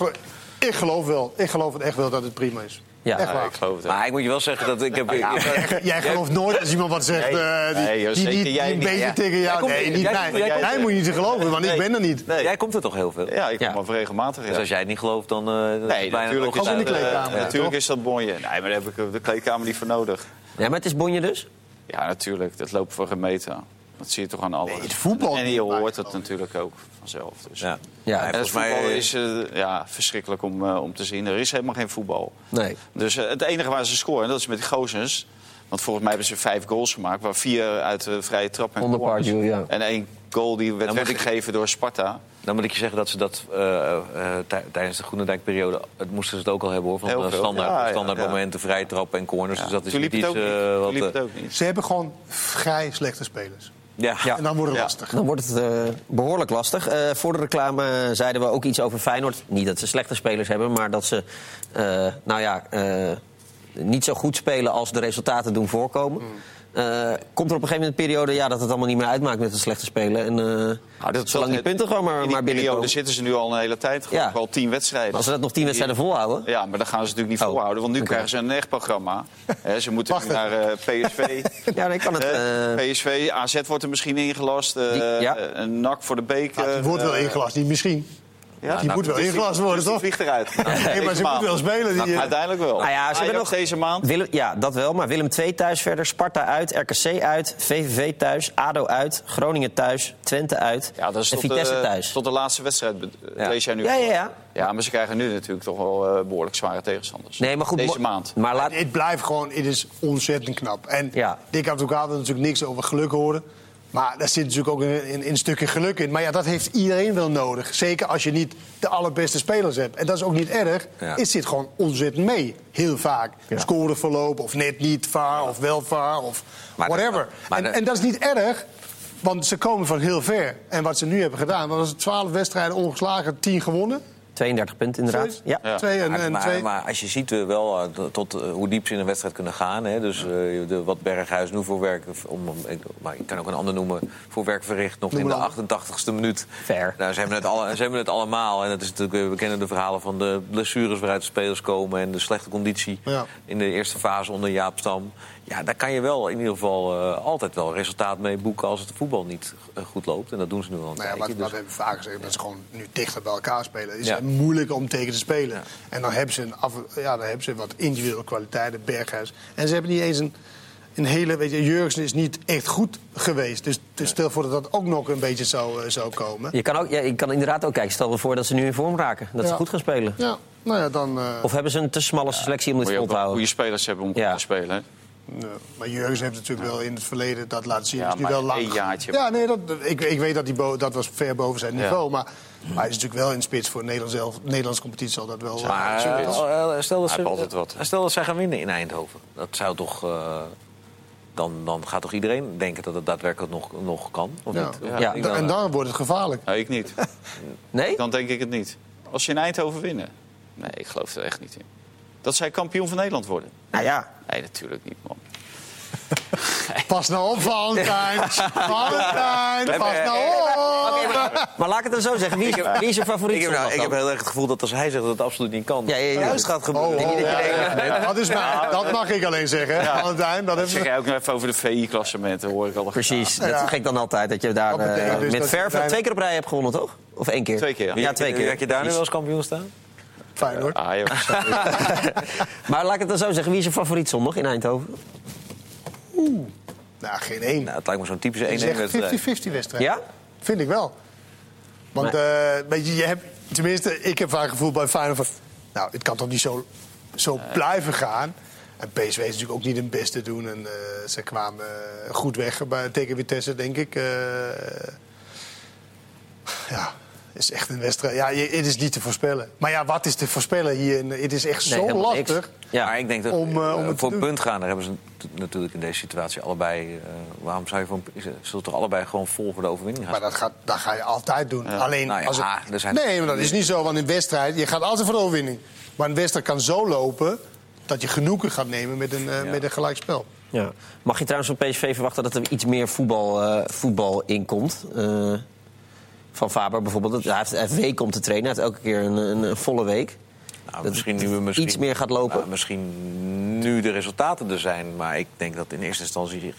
ik geloof wel. Ik geloof het echt wel dat het prima is. Ja. Echt waar. ik geloof het. Maar ik moet je wel zeggen dat ik heb... Jij- Jij gelooft nooit als iemand wat zegt Nee. eh, die, Nee, joh, die, jij die een niet. beetje Ja. tegen jou... komt- Nee, niet jij- mij. jij komt- Mij moet je niet geloven, want ik ben er niet. Nee. Jij komt er toch heel veel? Ja, ik kom wel regelmatig. Ja. Dus als jij het niet gelooft, dan... eh, dat is Nee, bijna natuurlijk, is in de eh, kleedkamer, natuurlijk is dat bonje. Nee, maar daar heb ik de kleedkamer niet voor nodig. Ja, maar het is bonje dus? Ja, natuurlijk. Dat loopt voor gemeten. Dat zie je toch aan alles. Nee, het voetbal En je hoort het natuurlijk ook vanzelf. Dus. Ja. En het volgens mij... voetbal is eh, ja, verschrikkelijk om, eh, om te zien. Er is helemaal geen voetbal. Nee. Dus eh, het enige waar ze scoren, dat is met die gozers. Want volgens mij hebben ze vijf goals gemaakt. Waar vier uit de vrije trap en Onder ja. En één goal die werd Dan moet ik- weggegeven door Sparta. Dan moet ik je zeggen dat ze dat eh, eh, tij- tijdens de Groenendijk-periode... het moesten ze het ook al hebben, hoor. Van Heel eh, standaard, Ja, ja, standaard ja. momenten, vrije trappen en corners. Dus dat is niet iets eh, wat... liep eh, het ook niet. Ze hebben gewoon vrij slechte spelers. Ja. Ja. En dan wordt het Ja. lastig. Dan wordt het eh, behoorlijk lastig. Eh, voor de reclame zeiden we ook iets over Feyenoord. Niet dat ze slechte spelers hebben, maar dat ze eh, nou ja, eh, niet zo goed spelen als de resultaten doen voorkomen. Eh, komt er op een gegeven moment een periode ja, dat het allemaal niet meer uitmaakt met de slechte spelen. En eh dat zolang die punten gewoon maar, In die maar periode zitten ze nu al een hele tijd. Ja. al tien wedstrijden. Als ze dat nog tien wedstrijden volhouden. Ja, maar dat gaan ze natuurlijk niet Oh, volhouden. Want nu krijgen ze een echt programma. Ze moeten nu naar eh, PSV. Ja, dan kan het. PSV, AZ wordt er misschien ingelast. Die- ja. Een NAC voor de beker. Ja, die wordt wel ingelast, niet misschien. Ja, die moet wel dus ingelast worden, dus die toch? vliegt eruit. Nee, maar ze moet wel spelen. Die, Nou, eh, uiteindelijk wel. Nou ja, ze hebben nog- deze maand. Willem, ja, dat wel. Maar Willem 2 thuis verder. Sparta uit. RKC uit. VVV thuis. ADO uit. Groningen thuis. Twente uit. Ja, dat is en tot, Vitesse de, thuis. tot de laatste wedstrijd Ja. lees jij nu. Ja, ja, ja. Ja, maar ze krijgen nu natuurlijk toch wel eh, behoorlijk zware tegenstanders. Nee, maar goed. Deze maand. Maar laat, Het blijft gewoon, het is ontzettend knap. En Ja. Dick Advocaat natuurlijk niks over geluk horen. Maar daar zit natuurlijk ook een, een, een stukje geluk in. Maar ja, dat heeft iedereen wel nodig. Zeker als je niet de allerbeste spelers hebt. En dat is ook niet erg. Ja. Het zit gewoon ontzettend mee. Heel vaak. Ja. Scoreverloop of net niet vaar of wel vaar of Maar whatever. en, dat- en dat is niet erg. Want ze komen van heel ver. En wat ze nu hebben gedaan, was het 12 wedstrijden ongeslagen, 10 gewonnen. 32 punten inderdaad. Ja. Ja. Twee en, Maar, en maar, twee. maar als je ziet eh, wel eh, tot- eh, hoe diep ze in een wedstrijd kunnen gaan. Hè, dus eh, de, wat Berghuis nu voor werk, om, ik, maar ik kan ook een ander noemen, voor werk verricht nog Noem in de een ander. 88ste minuut. Fair. Nou, ze, hebben het alle, ze hebben het allemaal. En het is natuurlijk, we kennen de verhalen van de blessures waaruit de spelers komen en de slechte conditie Ja. in de eerste fase onder Jaap Stam. Ja, daar kan je wel in ieder geval eh, altijd wel resultaat mee boeken als het voetbal niet eh, goed loopt. En dat doen ze nu al een Nou ja, tijdje. wat, wat dus- we hebben vaak gezegd, dat ze gewoon nu dichter bij elkaar spelen. Het is Ja. moeilijk om tegen te spelen. Ja. En dan hebben, ze een af, ja, dan hebben ze wat individuele kwaliteiten, Berghuis. En ze hebben niet eens een, een hele... Weet je, Jurgensen is niet echt goed geweest. Dus, dus stel voor dat dat ook nog een beetje zou, eh, zou komen. Je kan, ook, ja, je kan inderdaad ook kijken. Stel je voor dat ze nu in vorm raken. Dat ze goed gaan spelen. Ja, nou ja, dan... eh, Of hebben ze een te smalle selectie om dit vol te wel houden? goede spelers hebben om Ja. te spelen. Maar Jurgensen heeft natuurlijk wel in het verleden dat laten zien. Ja, is nu wel lang. één jaartje. Ja, nee, dat, ik, ik weet dat hij bo- dat was ver boven zijn Ja. niveau. Maar, maar hij is natuurlijk wel in spits voor Nederland zelf. Nederlandse competitie zal dat wel... Maar eh, eh, eh, stel, dat ze, altijd wat. stel dat zij gaan winnen in Eindhoven. Dat zou toch. eh, dan, dan gaat toch iedereen denken dat het daadwerkelijk nog, nog kan? Of ja. niet? Ja. Ja. Ik dan, En dan wordt het gevaarlijk. Nee, ik niet. Nee? Dan denk ik het niet. Als ze in Eindhoven winnen. Nee, ik geloof er echt niet in. Dat zij kampioen van Nederland worden. Nou ja. Nee, natuurlijk niet, man. Pas nou op, Valentijn. Valentijn, pas nou op. Maar, maar laat ik het dan zo zeggen. Wie is, wie is je favoriet ik heb, nou, ik heb heel erg het gevoel dat als hij zegt dat het absoluut niet kan, Ja, ja, ja. juist gaat Oh, gebeuren. oh, ja, ja. dat, is maar, dat mag ik alleen zeggen, Valentijn. Dat Dat zeg jij ook nog even over de VI-klassementen, hoor ik al. Precies, dat ik dan altijd. Dat je daar Dat eh, dus met verf twee keer op rij hebt gewonnen, toch? Of één keer? Twee keer. Ja, twee keer. Heb je daar nu wel als kampioen staan? Fijn hoor. Ah, joh. Maar laat ik het dan zo zeggen. Wie is je favoriet zondag in Eindhoven? Nou, geen één. Nou, het lijkt me zo'n typische Het is echt 1-1-wedstrijd. 50-50 wedstrijd. Ja? Vind ik wel. Want eh, weet je, je hebt, tenminste, ik heb vaak het gevoel bij Feyenoord van... Nou, het kan toch niet zo, zo blijven gaan. En PSV is natuurlijk ook niet het beste doen. En eh, ze kwamen eh, goed weg bij, tegen Vitesse, denk ik. Eh, ja, is echt een wedstrijd. Ja, het is niet te voorspellen. Maar ja, wat is te voorspellen hier? Het is echt Nee, zo niks. lastig. Ja. Maar ik denk dat Om, eh, om eh, het te voor doen. punt gaan, daar hebben ze nat- natuurlijk in deze situatie allebei. eh, waarom zou je voor een, ze zullen toch allebei gewoon vol voor de overwinning gaan? Maar dat, gaat, dat ga je altijd doen. Alleen Nou ja, als het- er zijn- Nee, maar dat is niet zo. Want in een wedstrijd, je gaat altijd voor de overwinning. Maar een wedstrijd kan zo lopen dat je genoegen gaat nemen met een, Ja. met een gelijkspel. Ja. Mag je trouwens van PSV verwachten dat er iets meer voetbal, eh, voetbal in komt? Eh, van Faber bijvoorbeeld. Hij heeft, heeft week om te trainen. Hij heeft elke keer een, een, een volle week. Nou, Dat misschien nu we misschien, iets meer gaat lopen? Nou, misschien nu de resultaten er zijn. Maar ik denk dat in eerste instantie...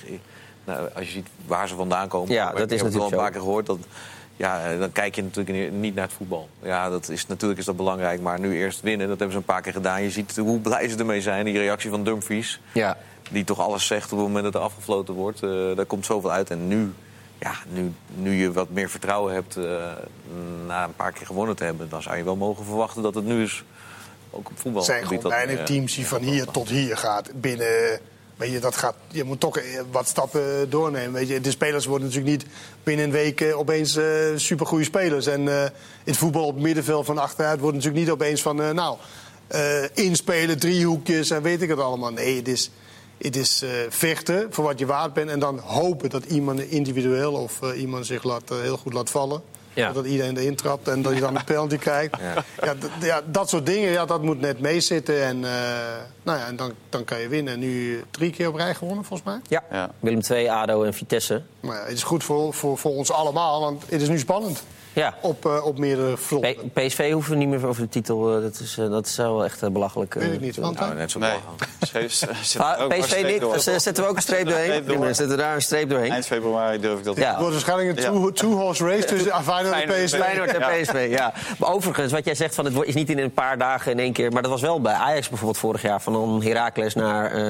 Nou, als je ziet waar ze vandaan komen... Ja, ik dat is heb het al natuurlijk een paar keer gehoord... Dat, ja, eh, dan kijk je natuurlijk niet naar het voetbal. Ja, dat is, natuurlijk is dat belangrijk. Maar nu eerst winnen, dat hebben ze een paar keer gedaan. Je ziet hoe blij ze ermee zijn. Die reactie van Dumfries, Ja. die toch alles zegt op het moment dat er afgefloten wordt. eh, daar komt zoveel uit. En nu, ja, nu, nu je wat meer vertrouwen hebt... eh, na een paar keer gewonnen te hebben... dan zou je wel mogen verwachten dat het nu is... ook op voetbal. Zijn gewoon weinig teams die van hier tot hier gaat binnen. Weet je, dat gaat, je moet toch eh, wat stappen doornemen. Weet je. De spelers worden natuurlijk niet binnen een week eh, opeens eh supergoeie spelers. En eh, in het voetbal op het middenveld van achteruit wordt natuurlijk niet opeens van... eh, nou, eh, inspelen, driehoekjes en weet ik het allemaal. Nee, het is, het is eh, vechten voor wat je waard bent... en dan hopen dat iemand individueel of eh, iemand zich laat, eh, heel goed laat vallen. Ja. Dat iedereen erin trapt en dat je dan een penalty krijgt. Ja. d- ja, dat soort dingen, ja, dat moet net meezitten. En, eh, nou ja, en dan, dan kan je winnen. En nu drie keer op rij gewonnen, volgens mij. Ja. Ja. Willem II, ADO en Vitesse. Maar ja, het is goed voor, voor, voor ons allemaal, want het is nu spannend. Ja. Op, eh, op meerdere fronten. P- PSV hoeven we niet meer over de titel. eh, Dat is, eh, dat is wel echt eh, belachelijk. Weet ik niet. Want, Nou, net zo Nee. Ah, PSV streep niet. zetten we ook een streep doorheen. We zetten daar een streep doorheen. Eind februari durf ik dat Ja. Het wordt waarschijnlijk een two- two-horse race tussen Feyenoord en PSV. Feyenoord en Ja. PSV, ja. Maar overigens, wat jij zegt, van, het wordt- is niet in een paar dagen in één keer... maar dat was wel bij Ajax bijvoorbeeld vorig jaar... van dan Heracles naar, eh,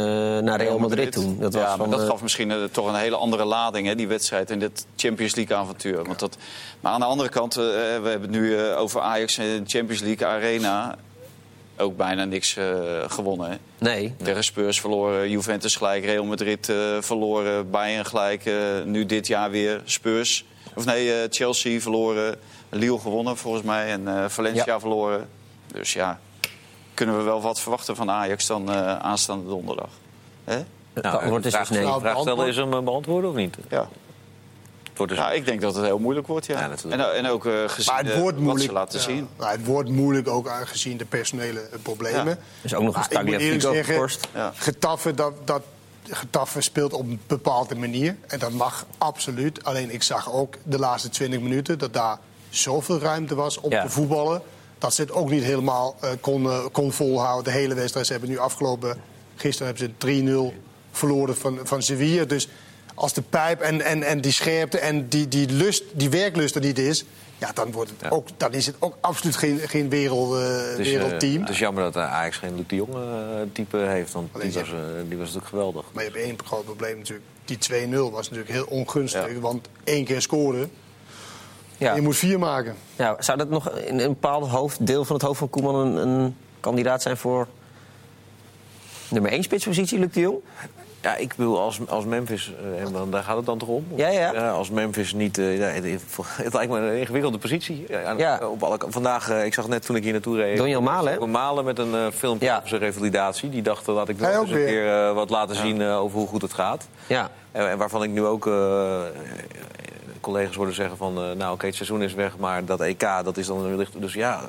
naar Real Madrid toen. Dat was ja, maar van, dat gaf misschien toch een hele andere lading, hè, die wedstrijd in dit Champions League avontuur. Want dat, maar aan de andere kant, eh, we hebben het nu eh, over Ajax en de Champions League Arena. Ook bijna niks eh, gewonnen. Hè. Nee. Tegen Spurs verloren, Juventus gelijk, Real Madrid eh, verloren, Bayern gelijk. eh, nu dit jaar weer Spurs. Of nee, eh, Chelsea verloren, Lille gewonnen volgens mij en eh, Valencia Ja. verloren. Dus ja, kunnen we wel wat verwachten van Ajax dan eh, aanstaande donderdag. Hè? Het Nou, antwoord is vraag, dus nee. Vraag stellen is hem beantwoorden of niet? Ja. Wordt dus Ja, ik denk dat het heel moeilijk wordt, ja. En, en ook eh, gezien Maar het wat ze laten ja. zien. Nou, het wordt moeilijk ook aangezien de personele eh, problemen. Ja. Dus ook nog een Maar ik moet eerlijk Tagliafico zeggen, geschorst. Ja. Getafe, dat, dat, Getafe speelt op een bepaalde manier. En dat mag absoluut. Alleen ik zag ook de laatste 20 minuten dat daar zoveel ruimte was om Ja. te voetballen. Dat ze het ook niet helemaal eh, kon, kon volhouden. De hele wedstrijd. Ze hebben nu afgelopen. Gisteren hebben ze 3-0 verloren van, van Sevilla. Dus als de pijp en, en, en die scherpte en die, die, lust, die werklust er niet is. Ja, dan, wordt het ook, dan is het ook absoluut geen, geen wereld, eh, Dus, eh, wereldteam. Het is jammer dat eh, Ajax geen Luc de Jong eh, type heeft. Want die was, eh, die was natuurlijk geweldig. Maar je hebt één groot probleem natuurlijk. Die 2-0 was natuurlijk heel ongunstig. Ja. Want één keer scoren. Ja. Je moet vier maken. Ja, zou dat nog in een bepaald hoofd, deel van het hoofd van Koeman een, een kandidaat zijn voor nummer 1 spitspositie, Luc de Jong? Ja, ik bedoel, als, als Memphis, eh, en dan, daar gaat het dan toch om? Ja, ja. als Memphis niet... eh, ja, het, het lijkt me een ingewikkelde positie. Ja, Ja. Op alle, vandaag, eh, ik zag net toen ik hier naartoe reed... Donjan Malen, Malen met een eh, filmpje Ja. over zijn revalidatie. Die dacht, eh, laat ik nog eens een keer eh, wat laten zien eh, over hoe goed het gaat. Ja. En, en waarvan ik nu ook... eh, collega's hoorden zeggen van... eh, nou, oké, het seizoen is weg, maar dat EK, dat is dan wellicht... Dus ja,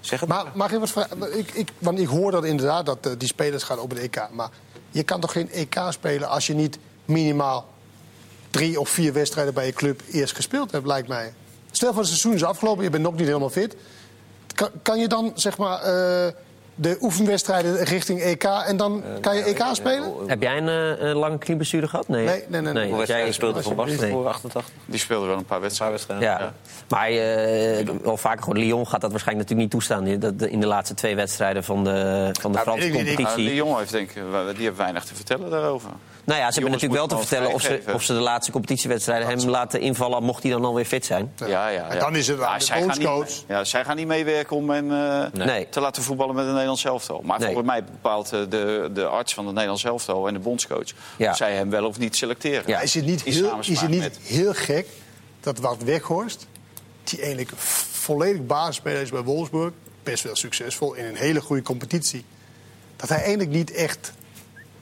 zeg het Maar mag ik wat vragen? Ik, ik, want ik hoor dat inderdaad dat eh, die spelers gaan op het EK. Maar je kan toch geen EK spelen als je niet minimaal drie of vier wedstrijden bij je club eerst gespeeld hebt, lijkt mij. Stel voor het seizoen is afgelopen, je bent nog niet helemaal fit. Kan, kan je dan zeg maar eh, de oefenwedstrijden richting EK en dan kan je EK spelen? Heb jij een, eh, een lange knieblessure gehad? Nee, Nee, nee, nee, nee. nee. Jij speelde Van Basten Nee. voor 88? Die speelde wel een paar Een paar wedstrijden. Ja. Ja. Maar eh, wel vaker gewoon, Lyon gaat dat waarschijnlijk natuurlijk niet toestaan. dat In de laatste twee wedstrijden van de, van de Nou, Franse Nou, competitie. die jongen heeft denk ik, die heeft weinig te vertellen daarover. Nou ja, ze hebben natuurlijk wel te vertellen of ze, of ze de laatste competitiewedstrijden hem laten invallen... mocht hij dan alweer fit zijn. Ja, ja, ja. En dan is het aan de zij gaan bondscoach. niet- Ja, zij gaan niet meewerken om hem eh, Nee. te laten voetballen met een Nederlands elftal. Maar Nee. volgens mij bepaalt eh, de, de arts van het Nederlands elftal en de bondscoach... Ja. of zij hem wel of niet selecteren. Ja. Is het niet, heel, is het niet met- heel gek dat Wout Weghorst, die eigenlijk volledig basisspeler is bij Wolfsburg, best wel succesvol in een hele goede competitie, dat hij eigenlijk niet echt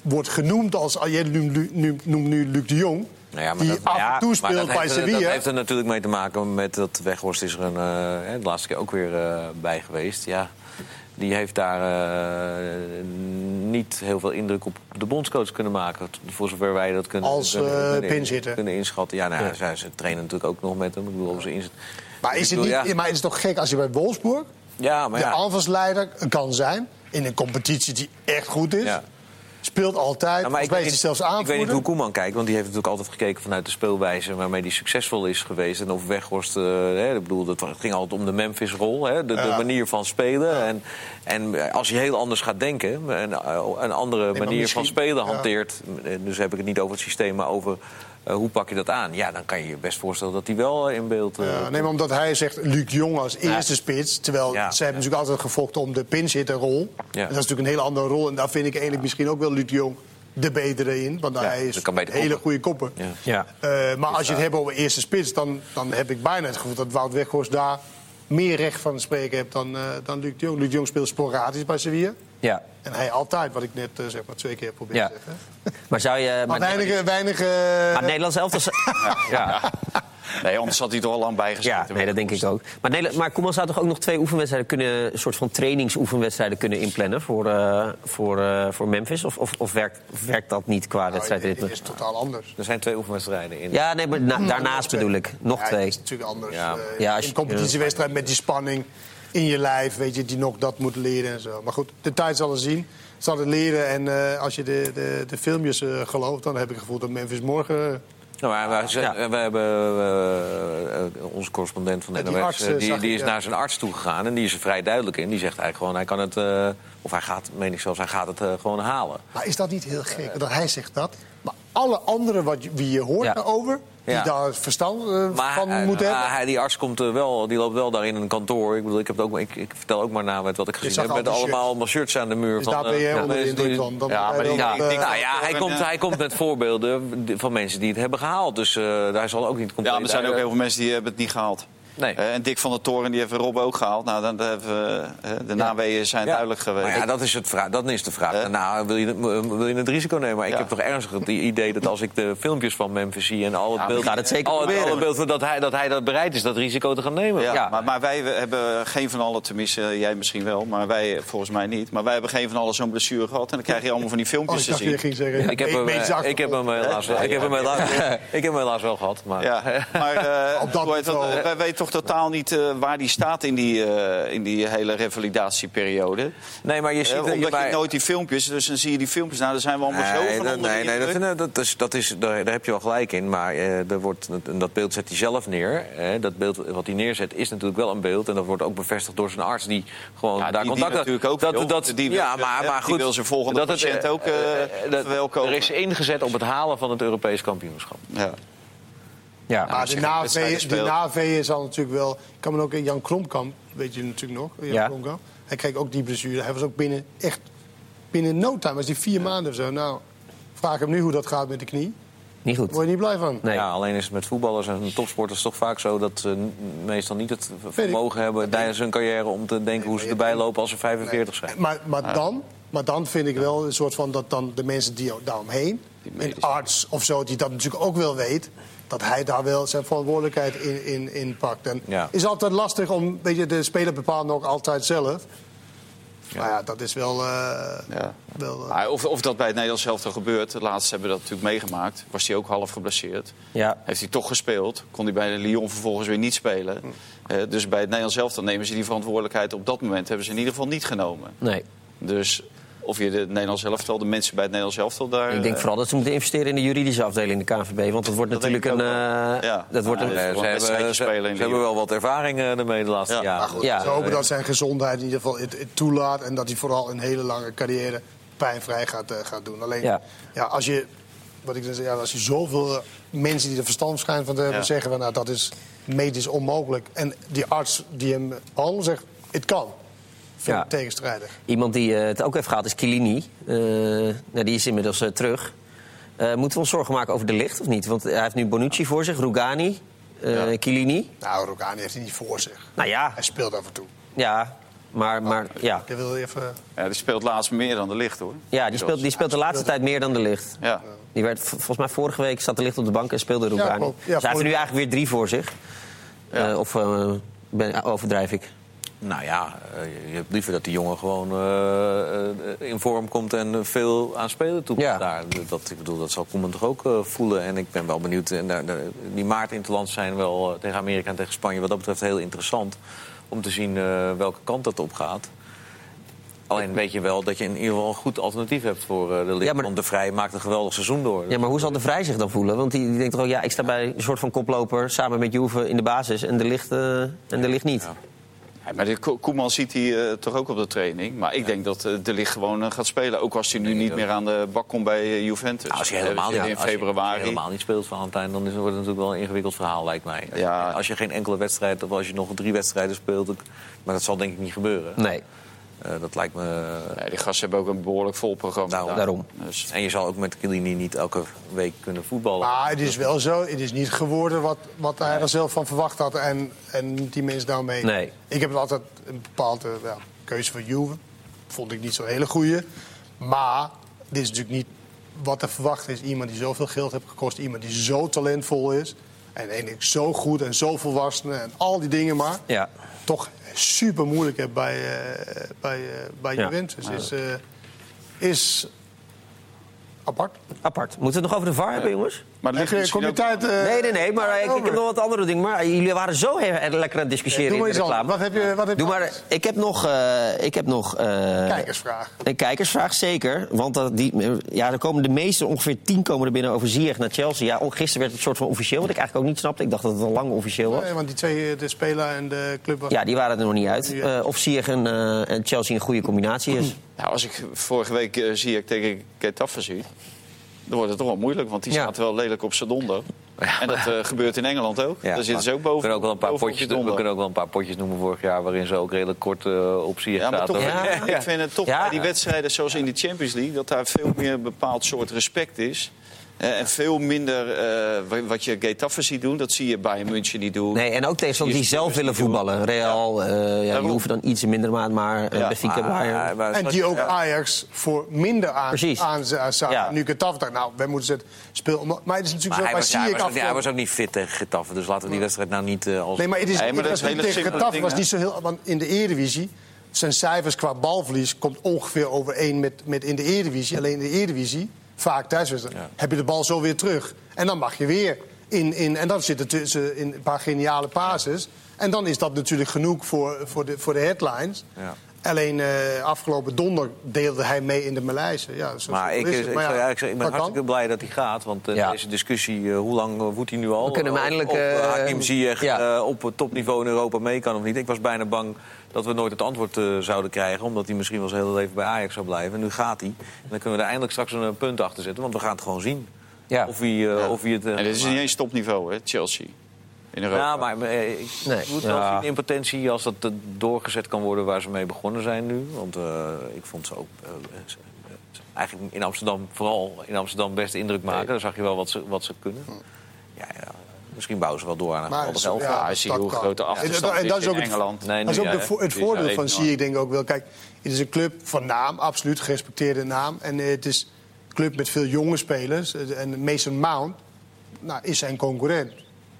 wordt genoemd als. ah, Jij noemt, nu- nu- noemt nu Luc de Jong, Nou ja, maar die dat- af ja, en toe Maar speelt dat bij heeft, er- Sevilla. Dat heeft er natuurlijk mee te maken met dat Weghorst is er een, eh, hè, de laatste keer ook weer eh, bij geweest. Ja, die heeft daar eh, niet heel veel indruk op de bondscoach kunnen maken. Voor zover wij dat kunnen, Als, kunnen, eh, kunnen, pinzitter. kunnen inschatten. Ja, nou, ja. Zij, ze trainen natuurlijk ook nog met hem. Ik bedoel, op zijn inzet. Maar Ik is, het niet, ja. maar het is toch gek als je bij Wolfsburg Ja, maar de aanvalsleider kan zijn. In een competitie die echt goed is. Speelt altijd. Maar ik weet, zelfs ik weet niet hoe Koeman kijkt, want die heeft natuurlijk altijd gekeken vanuit de speelwijze waarmee hij succesvol is geweest. En of Weghorst, eh, hè, ik bedoel, dat- het ging altijd om de Memphis-rol, hè, de, manier van spelen. En, en als je heel anders gaat denken, en eh, een andere manier van spelen hanteert, en dus heb ik het niet over het systeem, maar over eh, hoe pak je dat aan, ja, dan kan je je best voorstellen dat hij wel in beeld. eh, Ja, nee, maar omdat hij zegt Luc Jong als eerste spits. Terwijl Ja. ze hebben natuurlijk altijd gevochten om de pinchitterrol. Ja. En dat is natuurlijk een hele andere rol. En daar vind ik eigenlijk misschien ook wel Luc Jong de betere in. Want Ja, hij is een hele koppen. goede kopper. Ja. Ja. Eh, maar als je het hebt over eerste spits, dan, dan heb ik bijna het gevoel dat Wout Weghorst daar meer recht van spreken heeft dan, eh, dan Luc Jong. Luc Jong speelt sporadisch bij Sevilla. Ja. En hij altijd, wat ik net eh, zeg maar twee keer probeer Ja. te zeggen. Maar zou je... Maar weinig, weinig eh, maar het Nederlands elftal... ja. Nee, anders had hij toch al lang bijgezeten. Ja, nee, dat denk ik ook. Maar, Nederland, maar Koeman zou toch ook nog twee oefenwedstrijden kunnen... een soort van trainingsoefenwedstrijden kunnen inplannen voor, eh, voor, eh, voor Memphis? Of, of, of werkt, werkt dat niet qua nou, wedstrijdritme? het is totaal anders. Er zijn twee oefenwedstrijden in. Ja, nee, maar na- Nog daarnaast bedoel ik. Nog Ja, twee. Het is natuurlijk anders. Ja. Ja, als je- een competitiewedstrijd met die spanning in je lijf, weet je, die nog dat moet leren en zo. Maar goed, de tijd zal het zien. Zal het leren en eh, als je de, de, de filmpjes eh, gelooft, dan heb ik het gevoel dat Memphis morgen... eh, Nou, maar wij, zijn- Ja. we hebben onze correspondent van de die NOS, arts, die, die ik, is ja. naar zijn arts toe gegaan en die is er vrij duidelijk in. Die zegt eigenlijk gewoon, hij kan het, of hij gaat, meen ik zelfs, hij gaat het gewoon halen. Maar is dat niet heel gek dat hij zegt dat? Maar alle anderen wat wie je hoort Ja. Die Ja. daar verstand eh, Maar van hij- moeten maar hebben... hij, die arts komt er wel, die loopt wel daar in een kantoor. Ik bedoel, ik, heb het ook, ik, ik vertel ook maar na met wat ik gezien heb. al Met allemaal, shirts. shirts aan de muur. Dus van, daar ben eh, je ja, onder de mensen indruk die- van. Dan Ja, moet maar eh, denk- Nou ja, hij En, komt, eh, hij komt met voorbeelden van mensen die het hebben gehaald. Dus eh hij zal ook niet compleet... Ja, maar er zijn ook heel veel mensen die hebben het niet gehaald. Nee. Eh, en Dick van der Toren die heeft Rob ook gehaald. Nou, dan hebben we, eh, de naweeën zijn Ja. duidelijk geweest. Maar ja, dat is, het vraag, dat is de vraag. Nou, wil je, het- wil je het risico nemen? Maar ik Ja. heb toch ernstig het idee dat als ik de filmpjes van Memphis zie... en al het Ja, beeld, het zeker al het, al het beeld dat, hij, dat hij dat bereid is dat risico te gaan nemen. Ja, Ja. Maar, maar wij hebben geen van allen, tenminste jij misschien wel, maar wij volgens mij niet. Maar wij hebben geen van allen zo'n blessure gehad. En dan krijg je allemaal van die Oh, filmpjes ik te je zien. ging zeggen... Ik heb, hem, ik heb hem helaas, wel- ik heb hem helaas, ik heb hem helaas wel gehad. Maar, Ja, maar eh, dat dat? niveau. wij weten toch totaal niet eh, waar die staat in die, eh, in die hele revalidatieperiode. Nee, maar je ziet... Eh, eh, omdat je nooit die filmpjes, dus dan zie je die filmpjes. Nou, daar zijn we allemaal zo Nee, van dat, onder de nee, nee, dat, indruk. nee, dat is, dat is, daar, daar heb je wel gelijk in. Maar er wordt, dat beeld zet hij zelf neer. Dat beeld wat hij neerzet is natuurlijk wel een beeld. En dat wordt ook bevestigd door zijn arts die gewoon Ja, daar die- die contact natuurlijk ook dat, wil. dat, Die wil ja, maar, maar die goed. wil zijn volgende dat het, patiënt eh, ook, verwelkomen. Er is ingezet op het halen van het Europees kampioenschap. Ja. Ja. Maar als de NAV, de. NAV zal natuurlijk wel... Ik kan me ook in Jan Kromkamp, weet je natuurlijk nog, Jan Ja. Kromkamp. Hij kreeg ook die blessure. Hij was ook binnen, echt binnen no time, was die vier maanden of zo. Nou, vraag hem nu hoe dat gaat met de knie. Niet goed. Word je niet blij van? Nee. Ja, alleen is het met voetballers en topsporters toch vaak zo dat ze n- meestal niet het vermogen hebben tijdens hun carrière om te denken hoe ze erbij lopen als ze 45 zijn. Maar, maar, dan, maar dan vind ik wel een soort van dat dan de mensen die daaromheen, een arts of zo, die dat natuurlijk ook wel weet, dat hij daar wel zijn verantwoordelijkheid in, in, in pakt. En Ja. is altijd lastig om, weet je, de speler bepaalt nog altijd zelf. Maar ja, dat is wel. eh, Ja. wel eh, Maar of, of dat bij het Nederlands elftal gebeurt, de laatste hebben we dat natuurlijk meegemaakt. Was hij ook half geblesseerd. Ja. Heeft hij toch gespeeld. Kon hij bij de Lyon vervolgens weer niet spelen. Eh, dus bij het Nederlands elftal nemen ze die verantwoordelijkheid op dat moment. Hebben ze in ieder geval niet genomen. Nee. Dus of je de Nederlands elftal, de mensen bij het Nederlands elftal daar... Ik denk eh, vooral dat ze moeten investeren in de juridische afdeling in de KNVB. Want dat wordt Dat natuurlijk een... eh, Ja. Dat wordt een ze hebben, ze, ze hebben wel wat ervaring eh, ermee de laatste Ja. jaren. ja, we hopen dat zijn gezondheid in ieder geval het, het toelaat. En dat hij vooral een hele lange carrière pijnvrij gaat, eh, gaat doen. Alleen Ja. ja. als je. Wat ik dan zeg, ja, als je zoveel mensen die er verstand schijnen van te hebben Ja. zeggen van nou dat is medisch onmogelijk. En die arts die hem behandelt zegt het kan. Ja. tegenstrijdig. Iemand die eh, het ook heeft gehad is Kilini. Eh, nou, die is inmiddels eh, terug. Eh, moeten we ons zorgen maken over de licht of niet? Want hij heeft nu Bonucci voor zich, Rugani, eh Ja. Kilini. Nou, Rogani heeft hij niet voor zich. Nou ja, Hij speelt af en toe. ja. Maar, maar ja. Ik wil even. Ja, die speelt laatst meer dan de licht, hoor. Ja, die speelt, die speelt de laatste tijd meer dan de licht. Ja. Die werd, volgens mij vorige week zat de licht op de bank en speelde Rugani. klopt. Ja, dus hij heeft er nu eigenlijk weer drie voor zich. Ja. Eh, of ben, overdrijf ik? Nou ja, eh, je hebt liever dat die jongen gewoon eh, eh, in vorm komt en veel aan spelen toe. Ja. Daar, dat, ik bedoel, dat zal Koeman toch ook voelen. En ik ben wel benieuwd. En daar, die maart in het land zijn wel tegen Amerika en tegen Spanje wat dat betreft heel interessant. om te zien welke kant dat op gaat. Alleen weet je wel dat je in ieder geval een goed alternatief hebt voor de Ligt. Ja, maar- Want de Vrij maakt een geweldig seizoen door. Ja, maar hoe zal de Vrij zich dan voelen? Want die, die denkt toch ook, ja, ik sta bij een soort van koploper samen met Juve in de basis en de ligt, en de ligt niet. Ja. Ja, maar de Ko- Koeman ziet hij eh, toch ook op de training. Maar ik denk dat eh, De Ligt gewoon eh, gaat spelen. Ook als hij nu niet meer aan de bak komt bij Juventus. Nou, als je helemaal, niet, in als je februari. helemaal niet speelt, Valentijn, dan is, wordt het natuurlijk wel een ingewikkeld verhaal, lijkt mij. Ja. Als je geen enkele wedstrijd, of als je nog drie wedstrijden speelt, maar dat zal denk ik niet gebeuren. Nee. Eh, dat lijkt me. Nee, die gasten hebben ook een behoorlijk vol programma. Daarom. daar. Daarom. Dus, En je zal ook met Chiellini niet elke week kunnen voetballen. Maar het is wel zo, het is niet geworden wat, wat hij er zelf van verwacht had. En, en die mensen daarmee. Nee. Ik heb altijd een bepaalde ja, keuze voor Juve. Vond ik niet zo'n hele goede. Maar dit is natuurlijk niet wat er verwacht is. Iemand die zoveel geld heeft gekost. Iemand die zo talentvol is. En eigenlijk zo goed en zo volwassen. En al die dingen maar. Ja. Toch super moeilijk hebt bij, eh, bij, eh, bij Ja. Juventus. Is, eh, is apart. Apart. Moeten we het nog over de VAR hebben, jongens? Maar ligt je, kom je tijd... eh, Nee, nee, nee, maar ik, ik heb nog wat andere dingen. Maar jullie waren zo lekker aan het discussiëren Doe maar in de reclame. Wat heb je, wat heb je Doe maar, anders? ik heb nog... eh, ik heb nog eh, Kijkersvraag. Een kijkersvraag, zeker. Want die, ja, er komen de meeste, ongeveer tien komen er binnen over Ziyech naar Chelsea. Ja, gisteren werd het soort van officieel, wat ik eigenlijk ook niet snapte. Ik dacht dat het al lang officieel was. Nee, want die twee, de speler en de club... was- Ja, die waren er nog niet uit. Eh, of Ziyech en, eh, en Chelsea een goede combinatie is. Nou, als ik vorige week zie ik tegen Getafe zie... dan wordt het toch wel moeilijk, want die staat wel lelijk op zijn donder. en dat eh, gebeurt in Engeland ook. Ja, Daar zitten ze ook boven. We kunnen ook wel een paar potjes, je we kunnen ook wel een paar potjes noemen vorig jaar waarin ze ook redelijk kort eh, op zich Ja, maar zaten. toch, Ja. ik vind het toch bij die wedstrijden zoals in de Champions League... dat daar veel meer een bepaald soort respect is. Eh, en veel minder eh, wa- wat je Getafe ziet doen, dat zie je bij München niet doen. Nee, en ook tegenstanders die zelf willen voetballen. Real, eh ja, die hoeven dan iets in minder maat, maar uh, Ja. Benfica, Maar- Bayern. maar- En die ook Ajax voor minder aan, Precies. aan, aan zaten. Ja. Nu Getafe dacht, nou, wij moeten het spelen. Maar het is natuurlijk Maar hij, zo, was, hij, was ook, niet- hij was ook niet fit tegen Getafe, dus laten we die wedstrijd nou niet als... Nee, maar het is, Nee, maar dat was is hele tegen Getafe was niet zo heel... Want in de Eredivisie, zijn cijfers qua balverlies... komt ongeveer overeen met, met in de Eredivisie. Alleen in de Eredivisie, vaak thuiswedstrijd, Ja. heb je de bal zo weer terug. En dan mag je weer in... in en dan zit er tussen in een paar geniale passes. En dan is dat natuurlijk genoeg voor, voor, de, voor de headlines. Ja. Alleen eh, afgelopen donderdag deelde hij mee in de Maleisen. Ja, Maar ik, is ik, het. ik, Maar ja, zou- ja, ik, zeg, ik ben kan. hartstikke blij dat hij gaat. Want eh, Ja. deze discussie, eh, hoe lang woedt hij nu al? We kunnen hem Of- eindelijk, Of Hakim Ziyech ja. eh, op topniveau in Europa mee kan of niet. Ik was bijna bang dat we nooit het antwoord eh, zouden krijgen. Omdat hij misschien wel zijn hele leven bij Ajax zou blijven. En nu gaat hij. En dan kunnen we er eindelijk straks een eh, punt achter zetten. Want we gaan het gewoon zien. Ja. Of hij, eh, of hij het... eh, En dit is maar- niet eens topniveau, hè, Chelsea. In Europa. Ja, maar eh, ik Nee, moet ja. wel zien in potentie als dat doorgezet kan worden waar ze mee begonnen zijn nu. Want eh, ik vond ze ook eh, eigenlijk in Amsterdam, vooral in Amsterdam, best indruk maken. Daar zag je wel wat ze, wat ze kunnen. Ja, ja, misschien bouwen ze wel door aan een geweldig elftal. ja, dat hoe grote achterstand En dat- en dat is ook in Engeland. Nee, Dat is ook de vo- het voordeel van zie ik denk ook wel. Kijk, het is een club van naam, absoluut gerespecteerde naam. En eh, het is een club met veel jonge spelers. Eh, En Mason Mount nou, is zijn concurrent.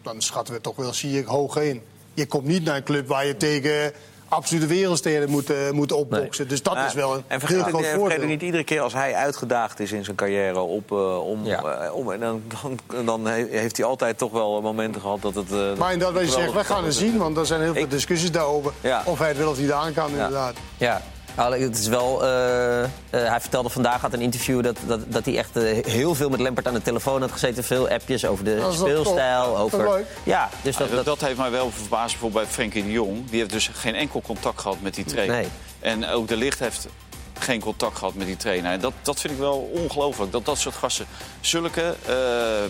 Dan schatten we toch wel zie ik hoger in. Je komt niet naar een club waar je tegen absolute wereldsterren moet, eh, moet opboksen. Dus dat is wel een en heel vergeet, groot en vergeet voordeel. niet iedere keer als hij uitgedaagd is in zijn carrière op, eh, om, Ja. eh, om en dan, dan, dan he- heeft hij altijd toch wel momenten gehad dat het. eh, Maar in dat wat je zegt, we gaan het zien. Want er zijn heel veel discussies daarover. Ja. Of hij het wil of hij het aan kan, inderdaad. Ja. Nou, Het is wel, eh, eh, hij vertelde vandaag uit een interview dat, dat, dat hij echt eh, heel veel met Lampert aan de telefoon had gezeten. Veel appjes over de Dat speelstijl. Dat over... leuk? Ja, dus dat, dat, dat, dat heeft mij wel verbaasd bijvoorbeeld bij Frenkie de Jong. Die heeft dus geen enkel contact gehad met die trainer. Nee. En ook de Licht heeft geen contact gehad met die trainer. En dat, dat vind ik wel ongelooflijk. Dat dat soort gasten zulke eh,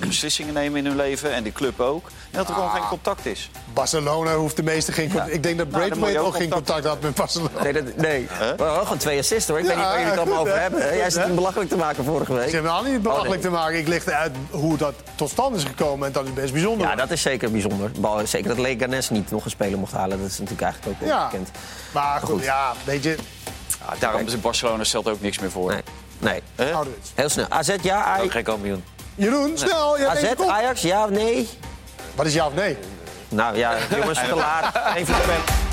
beslissingen nemen in hun leven. En die club ook. En dat er gewoon geen contact is. Barcelona hoeft de meeste geen contact. Ik denk dat Nou, Braithwaite ook ook geen contact had met Barcelona. nee, dat, nee. Wel gewoon twee assists hoor. Ik weet niet waar jullie het allemaal over hebben. Jij zit hem belachelijk te maken vorige Ze week. hebben al niet belachelijk Oh, nee. te maken. Ik leg uit hoe dat tot stand is gekomen. En dat is best bijzonder. Ja, dat is zeker bijzonder. Zeker dat Leganes niet nog een speler mocht halen. Dat is natuurlijk eigenlijk ook wel Ja. bekend. Maar goed, goed. ja, weet je, Ja, daarom is Barcelona stelt ook niks meer voor. Nee. nee. Ouderwets. Heel snel. AZ ja, Ook Ajax. geen kampioen. Jeroen, snel. Je hebt AZ. Ajax ja of nee? Wat is ja of nee? Nou ja, jongens, te laat. Geen voorspelling.